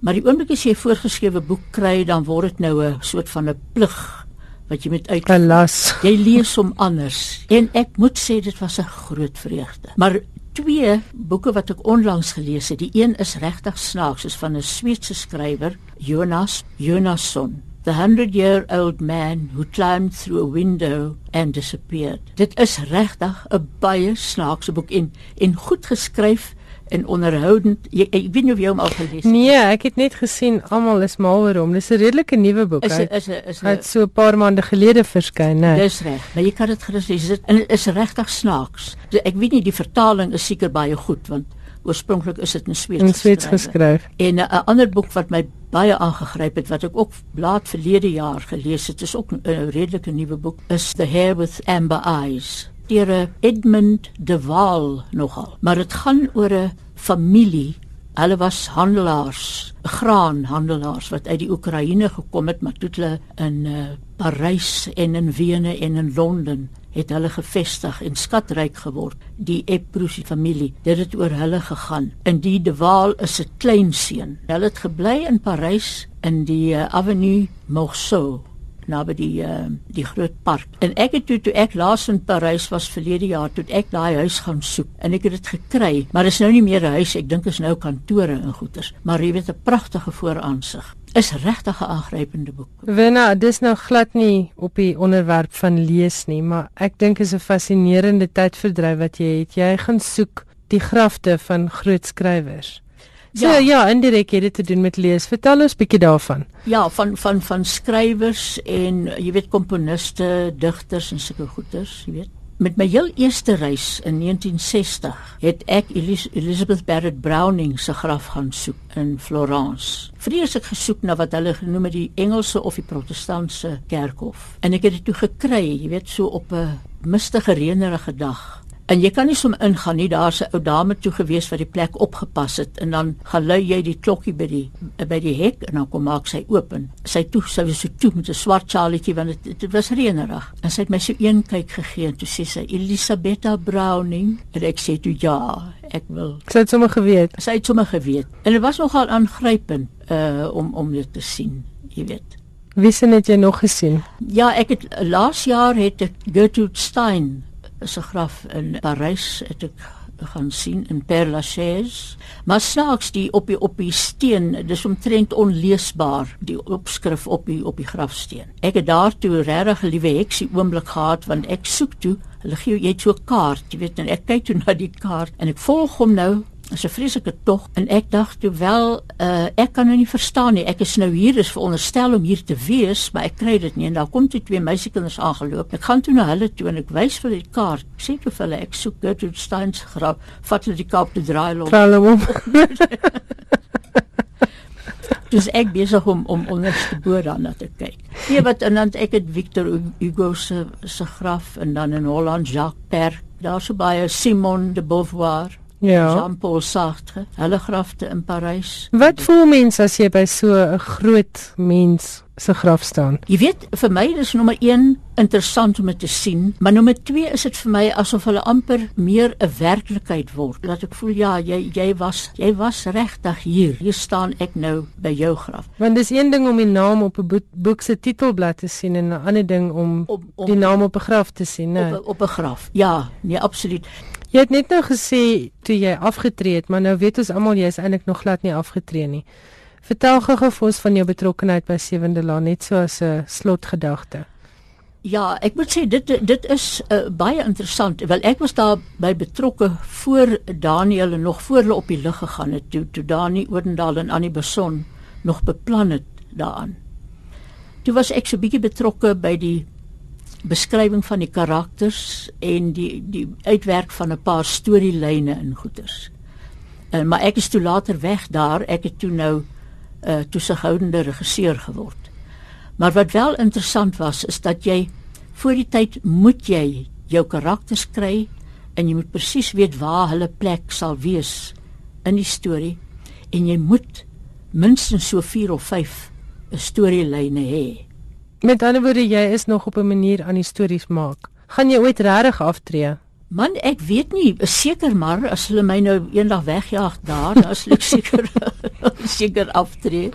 S5: Maar die oomblik as jy 'n voorgeskrewe boek kry, dan word dit nou 'n soort van 'n plig wat jy moet uit
S1: las.
S5: Jy lees hom anders. En ek moet sê dit was 'n groot vreugde. Maar twee boeke wat ek onlangs gelees het, die een is regtig snaaks, is van 'n Sweedse skrywer, Jonas Jonasson. The hundred year old man who climbed through a window and disappeared. Dit is regtig 'n baie snaakse boek en en goed geskryf en onderhoudend. Jy, ek weet nie of jy hom al gelees
S1: het nie. Nee, ek het net gesien almal is mal oor hom. Dis 'n redelike nuwe boek.
S5: Is is is
S1: het so 'n paar maande gelede verskyn, né?
S5: Dis reg. Maar jy kan dit gerus lees. Dit is regtig snaaks. Ek weet nie die vertaling is seker baie goed want oorspronklik is dit in Sweeds
S1: in Sweeds geskryf.
S5: En 'n uh, ander boek wat my baie aangegryp het wat ek ook laat verlede jaar gelees het, is ook 'n uh, redelike nuwe boek, is The Hair with Amber Eyes deur Edmund de Waal nogal. Maar dit gaan oor 'n familie Hulle was handelaars, graanhandelaars wat uit die Oekraïne gekom het, maar toe hulle in uh, Parys en in Wene en in Londen het hulle gevestig en skatryk geword. Die Eprusi familie, dit het oor hulle gegaan. In die De Waal is 'n kleinseun. Hulle het gebly in Parys in die uh, Avenue Morceau naby die uh, die groot park. En ek het toe toe ek laas in Parys was verlede jaar toe ek daai huis gaan soek en ek het dit gekry, maar dit is nou nie meer 'n huis, ek dink is nou kantore en goeders, maar jy weet 'n pragtige vooraansig is regtig 'n aangrypende boek.
S1: Wenna, dis nou glad nie op die onderwerp van lees nie, maar ek dink is 'n fascinerende tydverdryf wat jy het. Jy gaan soek die grafte van groot skrywers. So ja, ja indirek het dit te doen met lees. Vertel ons bietjie daarvan.
S5: Ja, van van van skrywers en jy weet komponiste, digters en sulke goeters, jy weet met my heel eerste reis in 1960 het ek Elis Elizabeth Barrett Browning se graf gaan soek in Florence. Vreeslik gesoek na wat hulle genoem het die Engelse of die Protestantse kerkhof. En ek het dit toe gekry, jy weet, so op 'n mistige reënerige dag. En jy kan nie som ingaan nie. Daar's 'n ou dame toe gewees wat die plek opgepas het en dan gelui jy die klokkie by die by die hek en dan kom maak sy oop en sy toe sy was so toe met 'n swart sjaalitjie want dit, dit was reënerig. En sy het my so een kyk gegee en toe sê sy Elisabetta Browning en ek sê toe ja, ek wil.
S1: Sy het sommer geweet.
S5: Sy het sommer geweet. En dit was nogal aangrypend uh om om dit te sien, jy weet.
S1: Wie sien het jy nog gesien?
S5: Ja, ek het laas jaar het ek Gertrude Stein se graf in Parys het ek gaan sien in Père Lachaise. Maar snaaks die op die op die steen dis omtrent onleesbaar die opskrif op die op die grafsteen. Ek het daartoe regtig 'n liewe heksie oomblik gehad want ek soek toe hulle gee jy het so 'n kaart jy weet en ek kyk toe na die kaart en ek volg hom nou is 'n vreeslike tog en ek dink toe wel uh, ek kan nou nie verstaan nie. Ek is nou hier is veronderstel om hier te wees maar ek kry dit nie. En daar kom toe twee meisiekinders aangeloop ek gaan toe na hulle toe en ek wys vir die kaart. Sê vir hulle ek soek Gertrude Stein se graf. Vat hulle die kaart te draai loop Dus ek besig om om onderste bo daarna te kyk. Nee wat en dan ek het Victor Hugo se se graf en dan in Holland Jacques Perk. Daar's so baie Simone de Beauvoir
S1: Ja.
S5: Jean-Paul Sartre, hulle grafte in Parys.
S1: Wat voel mens as jy by so 'n groot mens se graf staan?
S5: Jy weet, vir my is nommer 1 interessant om dit te sien, maar nommer 2 is dit vir my asof hulle amper meer 'n werklikheid word. Laat ek voel ja, jy jy was jy was regtig hier. Hier staan ek nou by jou graf.
S1: Want dis een ding om die naam op 'n boek, boek se titelblad te sien en 'n ander ding om,
S5: Om- om-
S1: die naam op 'n graf te sien, né?
S5: Op 'n- op 'n graf. Ja, nee, absoluut.
S1: Jy het net nou gesê toe jy afgetree het, maar nou weet ons almal jy is eintlik nog glad nie afgetree nie. Vertel gou-gou vir ons van jou betrokkeheid by Sewende Laan net so as 'n slotgedagte.
S5: Ja, ek moet sê dit dit is uh, baie interessant. Wel ek was daar by betrokke voor Daniel en nog voor hulle op die lug gegaan het toe toe Dani Odendaal en Annie Beson nog beplan het daaraan. Toe was ek so bietjie betrokke by die beskrywing van die karakters en die die uitwerk van 'n paar storielyne in goeters. En maar ek is toe later weg daar. Ek het toe nou uh toesighoudende regisseur geword. Maar wat wel interessant was is dat jy voor die tyd moet jy jou karakters kry en jy moet presies weet waar hulle plek sal wees in die storie en jy moet minstens so 4 of 5 storielyne hê.
S1: Met ander woorde, jy is nog op 'n manier aan die stories maak. Gaan jy ooit regtig aftree?
S5: Man, ek weet nie, seker maar as hulle my nou eendag wegjaag daar, dan sal ek seker seker aftree.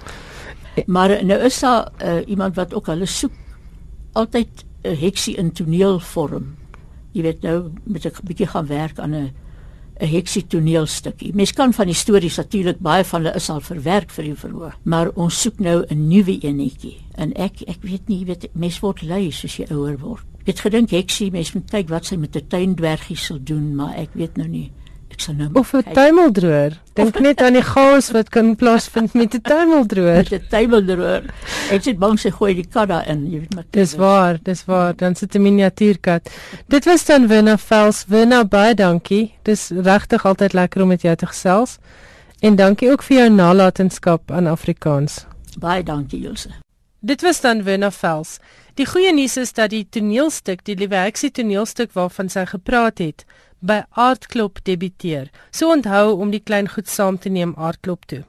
S5: Maar nou is daar uh, iemand wat ook hulle soek altyd 'n heksie in toneelvorm. Jy weet nou moet ek 'n bietjie gaan werk aan 'n 'n heksie toneelstukkie. Mens kan van die stories natuurlik baie van hulle is al verwerk vir die verhoog, maar ons soek nou 'n nuwe enetjie. En ek ek weet nie, weet mens word lui soos jy ouer word. Ek het gedink heksie, mens moet kyk wat sy met 'n tuindwergie sal doen, maar ek weet nou nie. Ek sal nou
S1: Of 'n tuimeldroër? Dink net aan die chaos wat kan plaasvind met 'n tuimeldroër.
S5: met 'n tuimeldroër. Ek sit bang sy gooi die kat daarin, jy weet maar.
S1: Dis waar, dis waar. Dan sit 'n miniatuurkat. Dit was dan Winna Vels. Winna, baie dankie. Dis regtig altyd lekker om met jou te gesels. En dankie ook vir jou nalatenskap aan Afrikaans.
S5: Baie dankie Ilse.
S1: Dit was dan Winna Vels. Die goeie nuus is dat die toneelstuk, die Liewe Heksie toneelstuk waarvan sy gepraat het, by Aardklop debuteer. So onthou om die klein goed saam te neem Aardklop toe.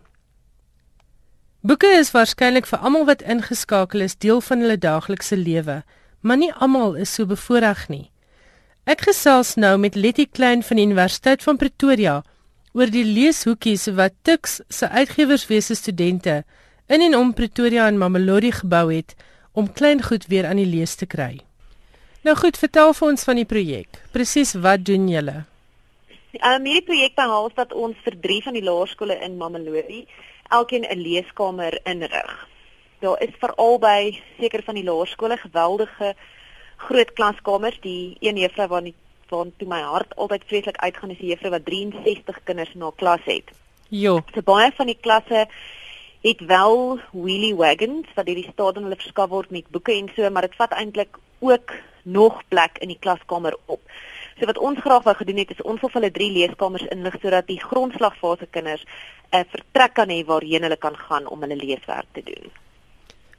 S1: Boeke is waarskynlik vir almal wat ingeskakel is deel van hulle daaglikse lewe, maar nie almal is so bevoordeel nie. Ek gesels nou met Letty Klein van die Universiteit van Pretoria oor die leeshoekies wat Tuks se uitgewerswese studente in en om Pretoria en Mamelodi gebou het om kleingoed weer aan die lees te kry. Nou goed, vertel vir ons van die projek. Presies wat doen julle?
S6: Um, hierdie projek behels dat ons vir drie van die laerskole in Mamelodi elkeen 'n leeskamer inrig. Daar is veral by seker van die laerskole geweldige groot klaskamers. Die een juffrou waar nie waar toe my hart altyd vreeslik uitgaan is die juffrou wat 63 kinders in haar klas het.
S1: Jo,
S6: So baie van die klasse het wel wheelie wagons wat deur die staat aan hulle verskaf word met boeke en so, maar dit vat eintlik ook nog plek in die klaskamer op. So wat ons graag wou gedoen het is ons wil hulle drie leeskamers inlig sodat die grondslagfase kinders 'n vertrek kan hê waarheen hulle kan gaan om hulle leeswerk te doen.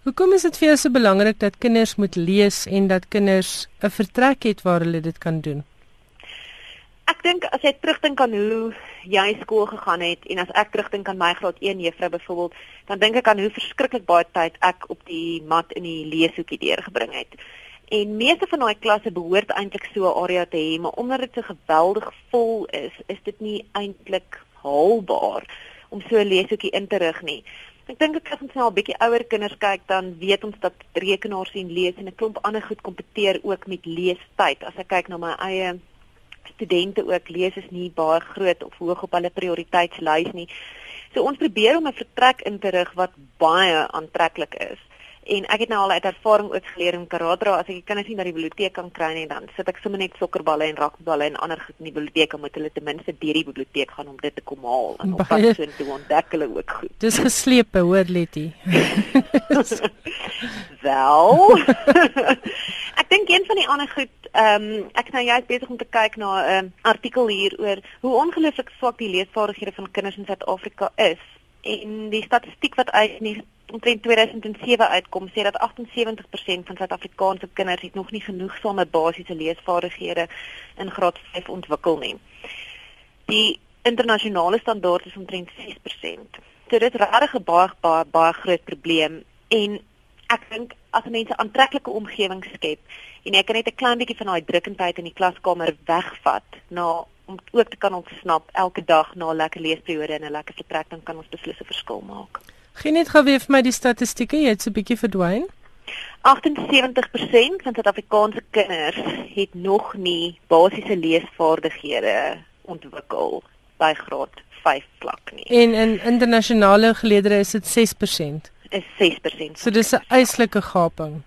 S1: hoekom is dit vir jou so belangrik dat kinders moet lees en dat kinders 'n vertrek het waar hulle dit kan doen?
S6: Ek dink as jy terugdink aan hoe jy skool gegaan het en as ek terugdink aan my graad 1 juffrou byvoorbeeld, dan dink ek aan hoe verskriklik baie tyd ek op die mat in die leeshoekie deurgebring het. En meeste van daai klasse behoort eintlik so 'n area te hê, maar omdat dit so geweldig vol is, is dit nie eintlik haalbaar om so 'n leeshoekie in te rig nie. Ek dink ek as ons nou 'n bietjie ouer kinders kyk, dan weet ons dat rekenaars en lees en 'n klomp ander goed kompeteer ook met leestyd. As ek kyk na my eie studente ook lees is nie baie groot of hoog op hulle prioriteitslys nie. So ons probeer om 'n vertrek in te rig wat baie aantreklik is. En ek het nou al uit ervaring ook geleer in Karadra as ek die kinders nie na die biblioteek kan kry nie, dan sit ek sommer net sokkerballe en rakballe en ander goed in die biblioteek en moet hulle ten minste deur die biblioteek gaan om dit te kom haal en op pad so toe ontdek hulle ook goed.
S1: Dis geslepe, hoor Letty.
S6: Wel. ek dink een van die ander goed, ehm um, ek is nou juist besig om te kyk na 'n um, artikel hier oor hoe ongelooflik swak die leesvaardighede van kinders in Suid-Afrika is. En die statistiek wat uit omtrent 2007 uitkom, sê dat 78% van Suid-Afrikaanse kinders het nog nie genoegsame basiese leesvaardighede in graad 5 ontwikkel nie. Die internasionale standaard is omtrent 6%. So dit is regtig 'n baie baie baie groot probleem en ek dink as mense aantreklike omgewing skep en jy kan net 'n klein bietjie van daai drukkendheid in die klaskamer wegvat na om ook te kan ontsnap elke dag na 'n lekker leesperiode en 'n lekker vertrek dan kan ons beslis 'n verskil maak.
S1: Geen net gou weer vir my die statistieke, jy het so 'n bietjie verdwyn.
S6: 78% van Suid-Afrikaanse kinders het nog nie basiese leesvaardighede ontwikkel by graad 5 vlak nie.
S1: En in internasionale geleedere is dit 6%.
S6: Is 6%.
S1: So dis 'n eislike gaping.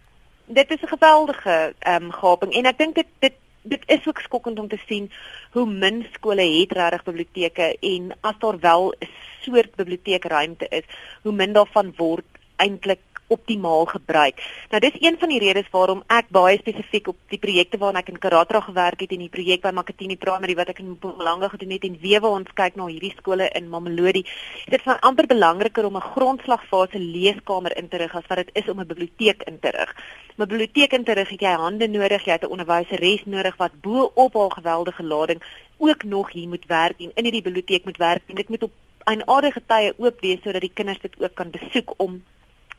S6: Dit is 'n geweldige ehm um, gaping en ek dink dit dit dit is ook skokkend om te sien hoe min skole het regtig biblioteke en as daar wel 'n soort biblioteekruimte is, hoe min daarvan word eintlik optimaal gebruik. Nou dis een van die redes waarom ek baie spesifiek op die projekte waarna ek in Karatra gewerk het en die projek by Makatini Primary wat ek in Mpumalanga gedoen het en wewe ons kyk na hierdie skole in Mamelodi. Dit is van amper belangriker om 'n grondslagfase leeskamer in te rig as wat dit is om 'n biblioteek in te rig. 'n Biblioteek in te rig, het jy hande nodig, jy het 'n onderwyseres nodig wat bo op haar geweldige lading ook nog hier moet werk en in hierdie biblioteek moet werk en dit moet op 'n aardige tye oop wees sodat die kinders dit ook kan besoek om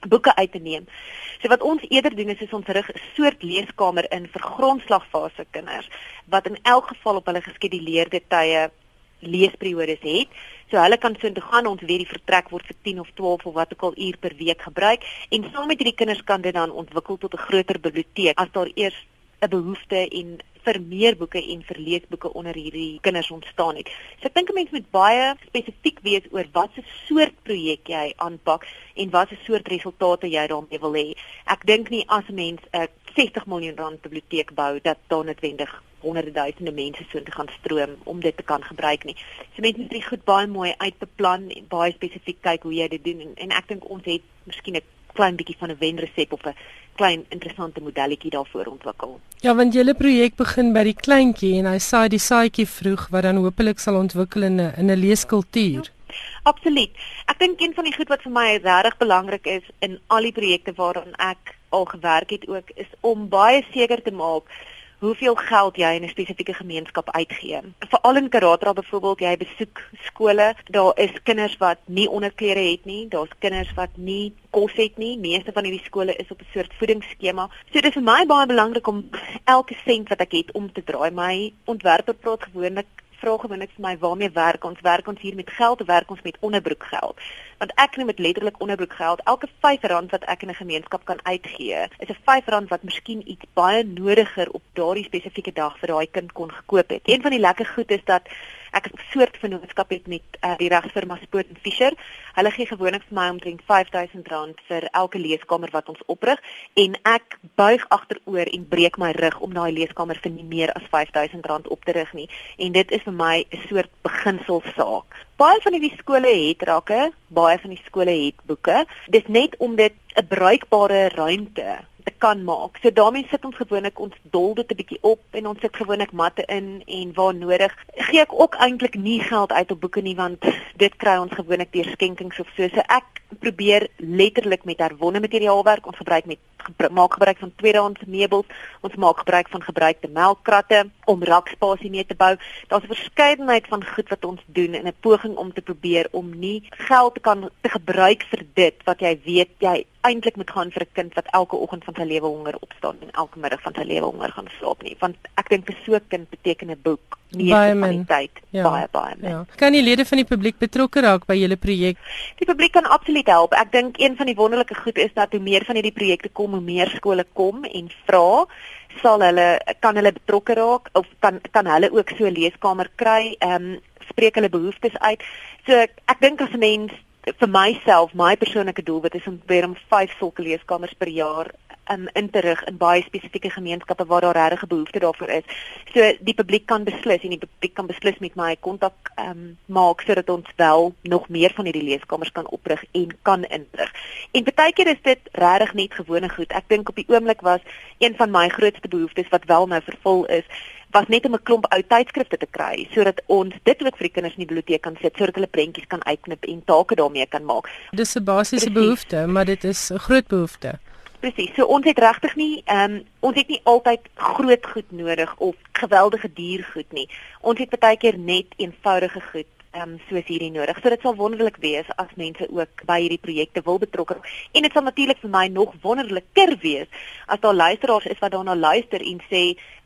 S6: boeke uit te neem. So wat ons eerder doen is, is ons rig 'n soort leeskamer in vir grondslagfase kinders wat in elk geval op hulle geskeduleerde tye leesperiodes het. So hulle kan so intoe gaan, ons weet die vertrek word vir 10 of 12 of wat ook al uur per week gebruik en saam met hierdie kinders kan dit dan ontwikkel tot 'n groter biblioteek as daar eers 'n behoefte en vir meer boeke en vir leesboeke onder hierdie kinders ontstaan het. So ek dink 'n mens moet baie spesifiek wees oor watter soort projek jy aanpak en watter soort resultate jy daarmee wil hê. Ek dink nie as 'n mens 'n 60 miljoen rand biblioteek bou dat daar noodwendig honderde duisende mense so intoe gaan stroom om dit te kan gebruik nie. So mense moet dit goed baie mooi uitbeplan en baie spesifiek kyk hoe jy dit doen en, en ek dink ons het miskien 'n klein bietjie van 'n wenresep of 'n klein interessante modelletjie daarvoor ontwikkel.
S1: Ja, want julle projek begin by die kleintjie en hy saai die saadjie vroeg wat dan hopelik sal ontwikkel in 'n in 'n leeskultuur. Ja,
S6: absoluut. Ek dink een van die goed wat vir my regtig belangrik is in al die projekte waaraan ek al gewerk het ook is om baie seker te maak hoeveel geld jy in 'n spesifieke gemeenskap uitgee. Veral in Karatra byvoorbeeld, jy besoek skole, daar is kinders wat nie onderklere het nie, daar's kinders wat nie kos het nie. Meeste van hierdie skole is op 'n soort voedingsskema. So dit is vir my baie belangrik om elke sent wat ek het om te draai. My ontwerper praat gewoonlik vra gewoonlik vir my waarmee werk ons? Werk ons hier met geld of werk ons met onderbroekgeld? Want ek kry met letterlik onderbroekgeld. Elke R5 wat ek in 'n gemeenskap kan uitgee, is 'n R5 wat miskien iets baie nodiger op daardie spesifieke dag vir daai kind kon gekoop het. Een van die lekker goed is dat ek 'n soort vennootskap het met uh, die regsfirma Spoot en Fischer. Hulle gee gewoonlik vir my omtrent R5000 vir elke leeskamer wat ons oprig en ek buig agteroor en breek my rug om daai leeskamer vir nie meer as R5000 op te rig nie. En dit is vir my 'n soort beginselsaak. Baie van hierdie skole het rakke, baie van die skole het boeke. Dis net om dit 'n bruikbare ruimte te kan maak. So daarmee sit ons gewoonlik ons dol dit 'n bietjie op en ons sit gewoonlik matte in en waar nodig gee ek ook eintlik nie geld uit op boeke nie want dit kry ons gewoonlik deur skenkings of so. So ek probeer letterlik met herwonne materiaalwerk ons gebruik met maak gebruik van tweedehands meubels ons maak gebruik van gebruikte melkkratte om rakspasie mee te bou daar's 'n verskeidenheid van goed wat ons doen in 'n poging om te probeer om nie geld te kan te gebruik vir dit wat jy weet jy eintlik moet gaan vir 'n kind wat elke oggend van sy lewe honger opstaan en elke middag van sy lewe honger gaan slaap nie want ek dink vir so 'n kind beteken 'n boek nie van tyd ja. baie baie min. Ja.
S1: Kan die lede van die publiek betrokke raak by julle projek?
S6: Die publiek kan absoluut help. Ek dink een van die wonderlike goed is dat hoe meer van hierdie projekte kom, hoe meer skole kom en vra sal hulle kan hulle betrokke raak of kan kan hulle ook so 'n leeskamer kry. Ehm um, spreek hulle behoeftes uit. So ek, ek dink as 'n mens vir myself, my persoonlike doelwit is om weer om 5 sulke leeskamers per jaar um, in te rig in baie spesifieke gemeenskappe waar daar regtig 'n behoefte daarvoor is. So die publiek kan beslis en die publiek kan beslis met my kontak um, maak sodat ons wel nog meer van hierdie leeskamers kan oprig en kan inrig. En baie keer is dit regtig net gewone goed. Ek dink op die oomblik was een van my grootste behoeftes wat wel nou vervul is was net om 'n klomp ou tydskrifte te kry sodat ons dit ook vir die kinders in die biblioteek kan sit sodat hulle prentjies kan uitknip en take daarmee kan maak.
S1: Dis 'n basiese behoefte, maar dit is 'n groot behoefte.
S6: Presies. So ons het regtig nie ehm um, ons het nie altyd groot goed nodig of geweldige duur goed nie. Ons het baie keer net eenvoudige goed ehm um, soos hierdie nodig. So dit sal wonderlik wees as mense ook by hierdie projekte wil betrokke raak. En dit sal natuurlik vir my nog wonderliker wees as daar luisteraars is wat daarna luister en sê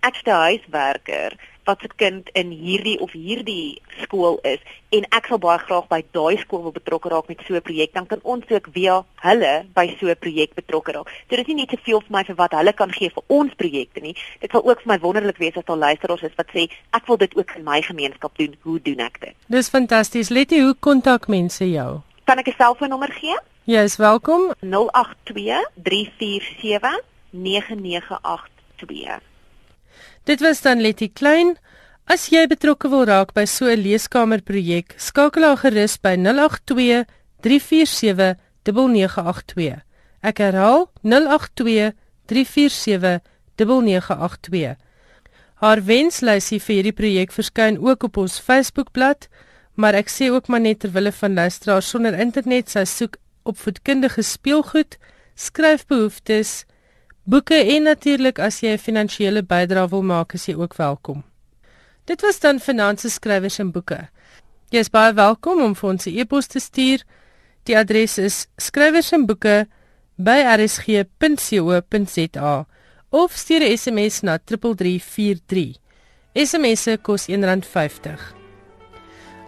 S6: ek's 'n huiswerker wat se kind in hierdie of hierdie skool is en ek sal baie graag by daai skool wil betrokke raak met so 'n projek dan kan ons ook via hulle by so 'n projek betrokke raak. So dit is nie net te veel vir my vir wat hulle kan gee vir ons projekte nie. Dit sal ook vir my wonderlik wees as daar luisteraars is wat sê ek wil dit ook in my gemeenskap doen. Hoe doen ek dit?
S1: Dis fantasties. Letty, hoe kontak mense jou?
S6: Kan ek 'n selfoonnommer gee?
S1: Jy is welkom.
S6: 082 347 9982.
S1: Dit was dan Letty Klein. As jy betrokke wil raak by so 'n leeskamerprojek, skakel haar gerus by 082 347 9982. Ek herhaal 082 347 9982. Haar wenslysie vir hierdie projek verskyn ook op ons Facebookblad, maar ek sê ook maar net ter wille van luisteraars sonder internet, sy soek op voedkundige speelgoed, skryfbehoeftes, Boeke en natuurlik as jy 'n finansiële bydrae wil maak, is jy ook welkom. Dit was dan finansies skrywers en boeke. Jy is baie welkom om vir ons 'n e-pos te stuur. Die adres is skrywersenboeke@rsg.co.za of stuur 'n SMS na 3343. SMS se kos R1.50.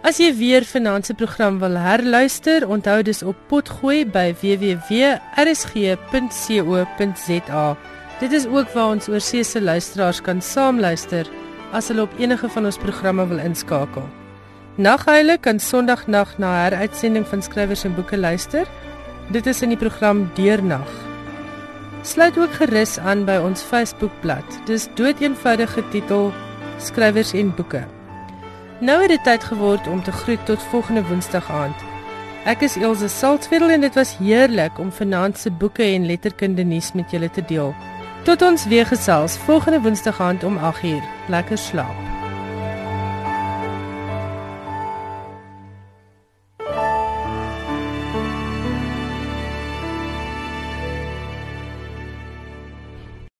S1: As jy weer vanaand se program wil herluister, onthou dis op potgooi by www.rsg.co.za. Dit is ook waar ons oorsese luisteraars kan saamluister as hulle op enige van ons programme wil inskakel. Naghuile kan Sondagnag na heruitsending van skrywers en boeke luister. Dit is in die program Deernag. Sluit ook gerus aan by ons Facebookblad. Dis doeteenvoudig getitel Skrywers en Boeke. Nou het dit tyd geword om te groet tot volgende Woensdag aand. Ek is Elsje Saltzwedel en dit was heerlik om vanaand se boeke en letterkunde nuus met julle te deel. Tot ons weer gesels volgende Woensdag aand om 8uur. Lekker slaap.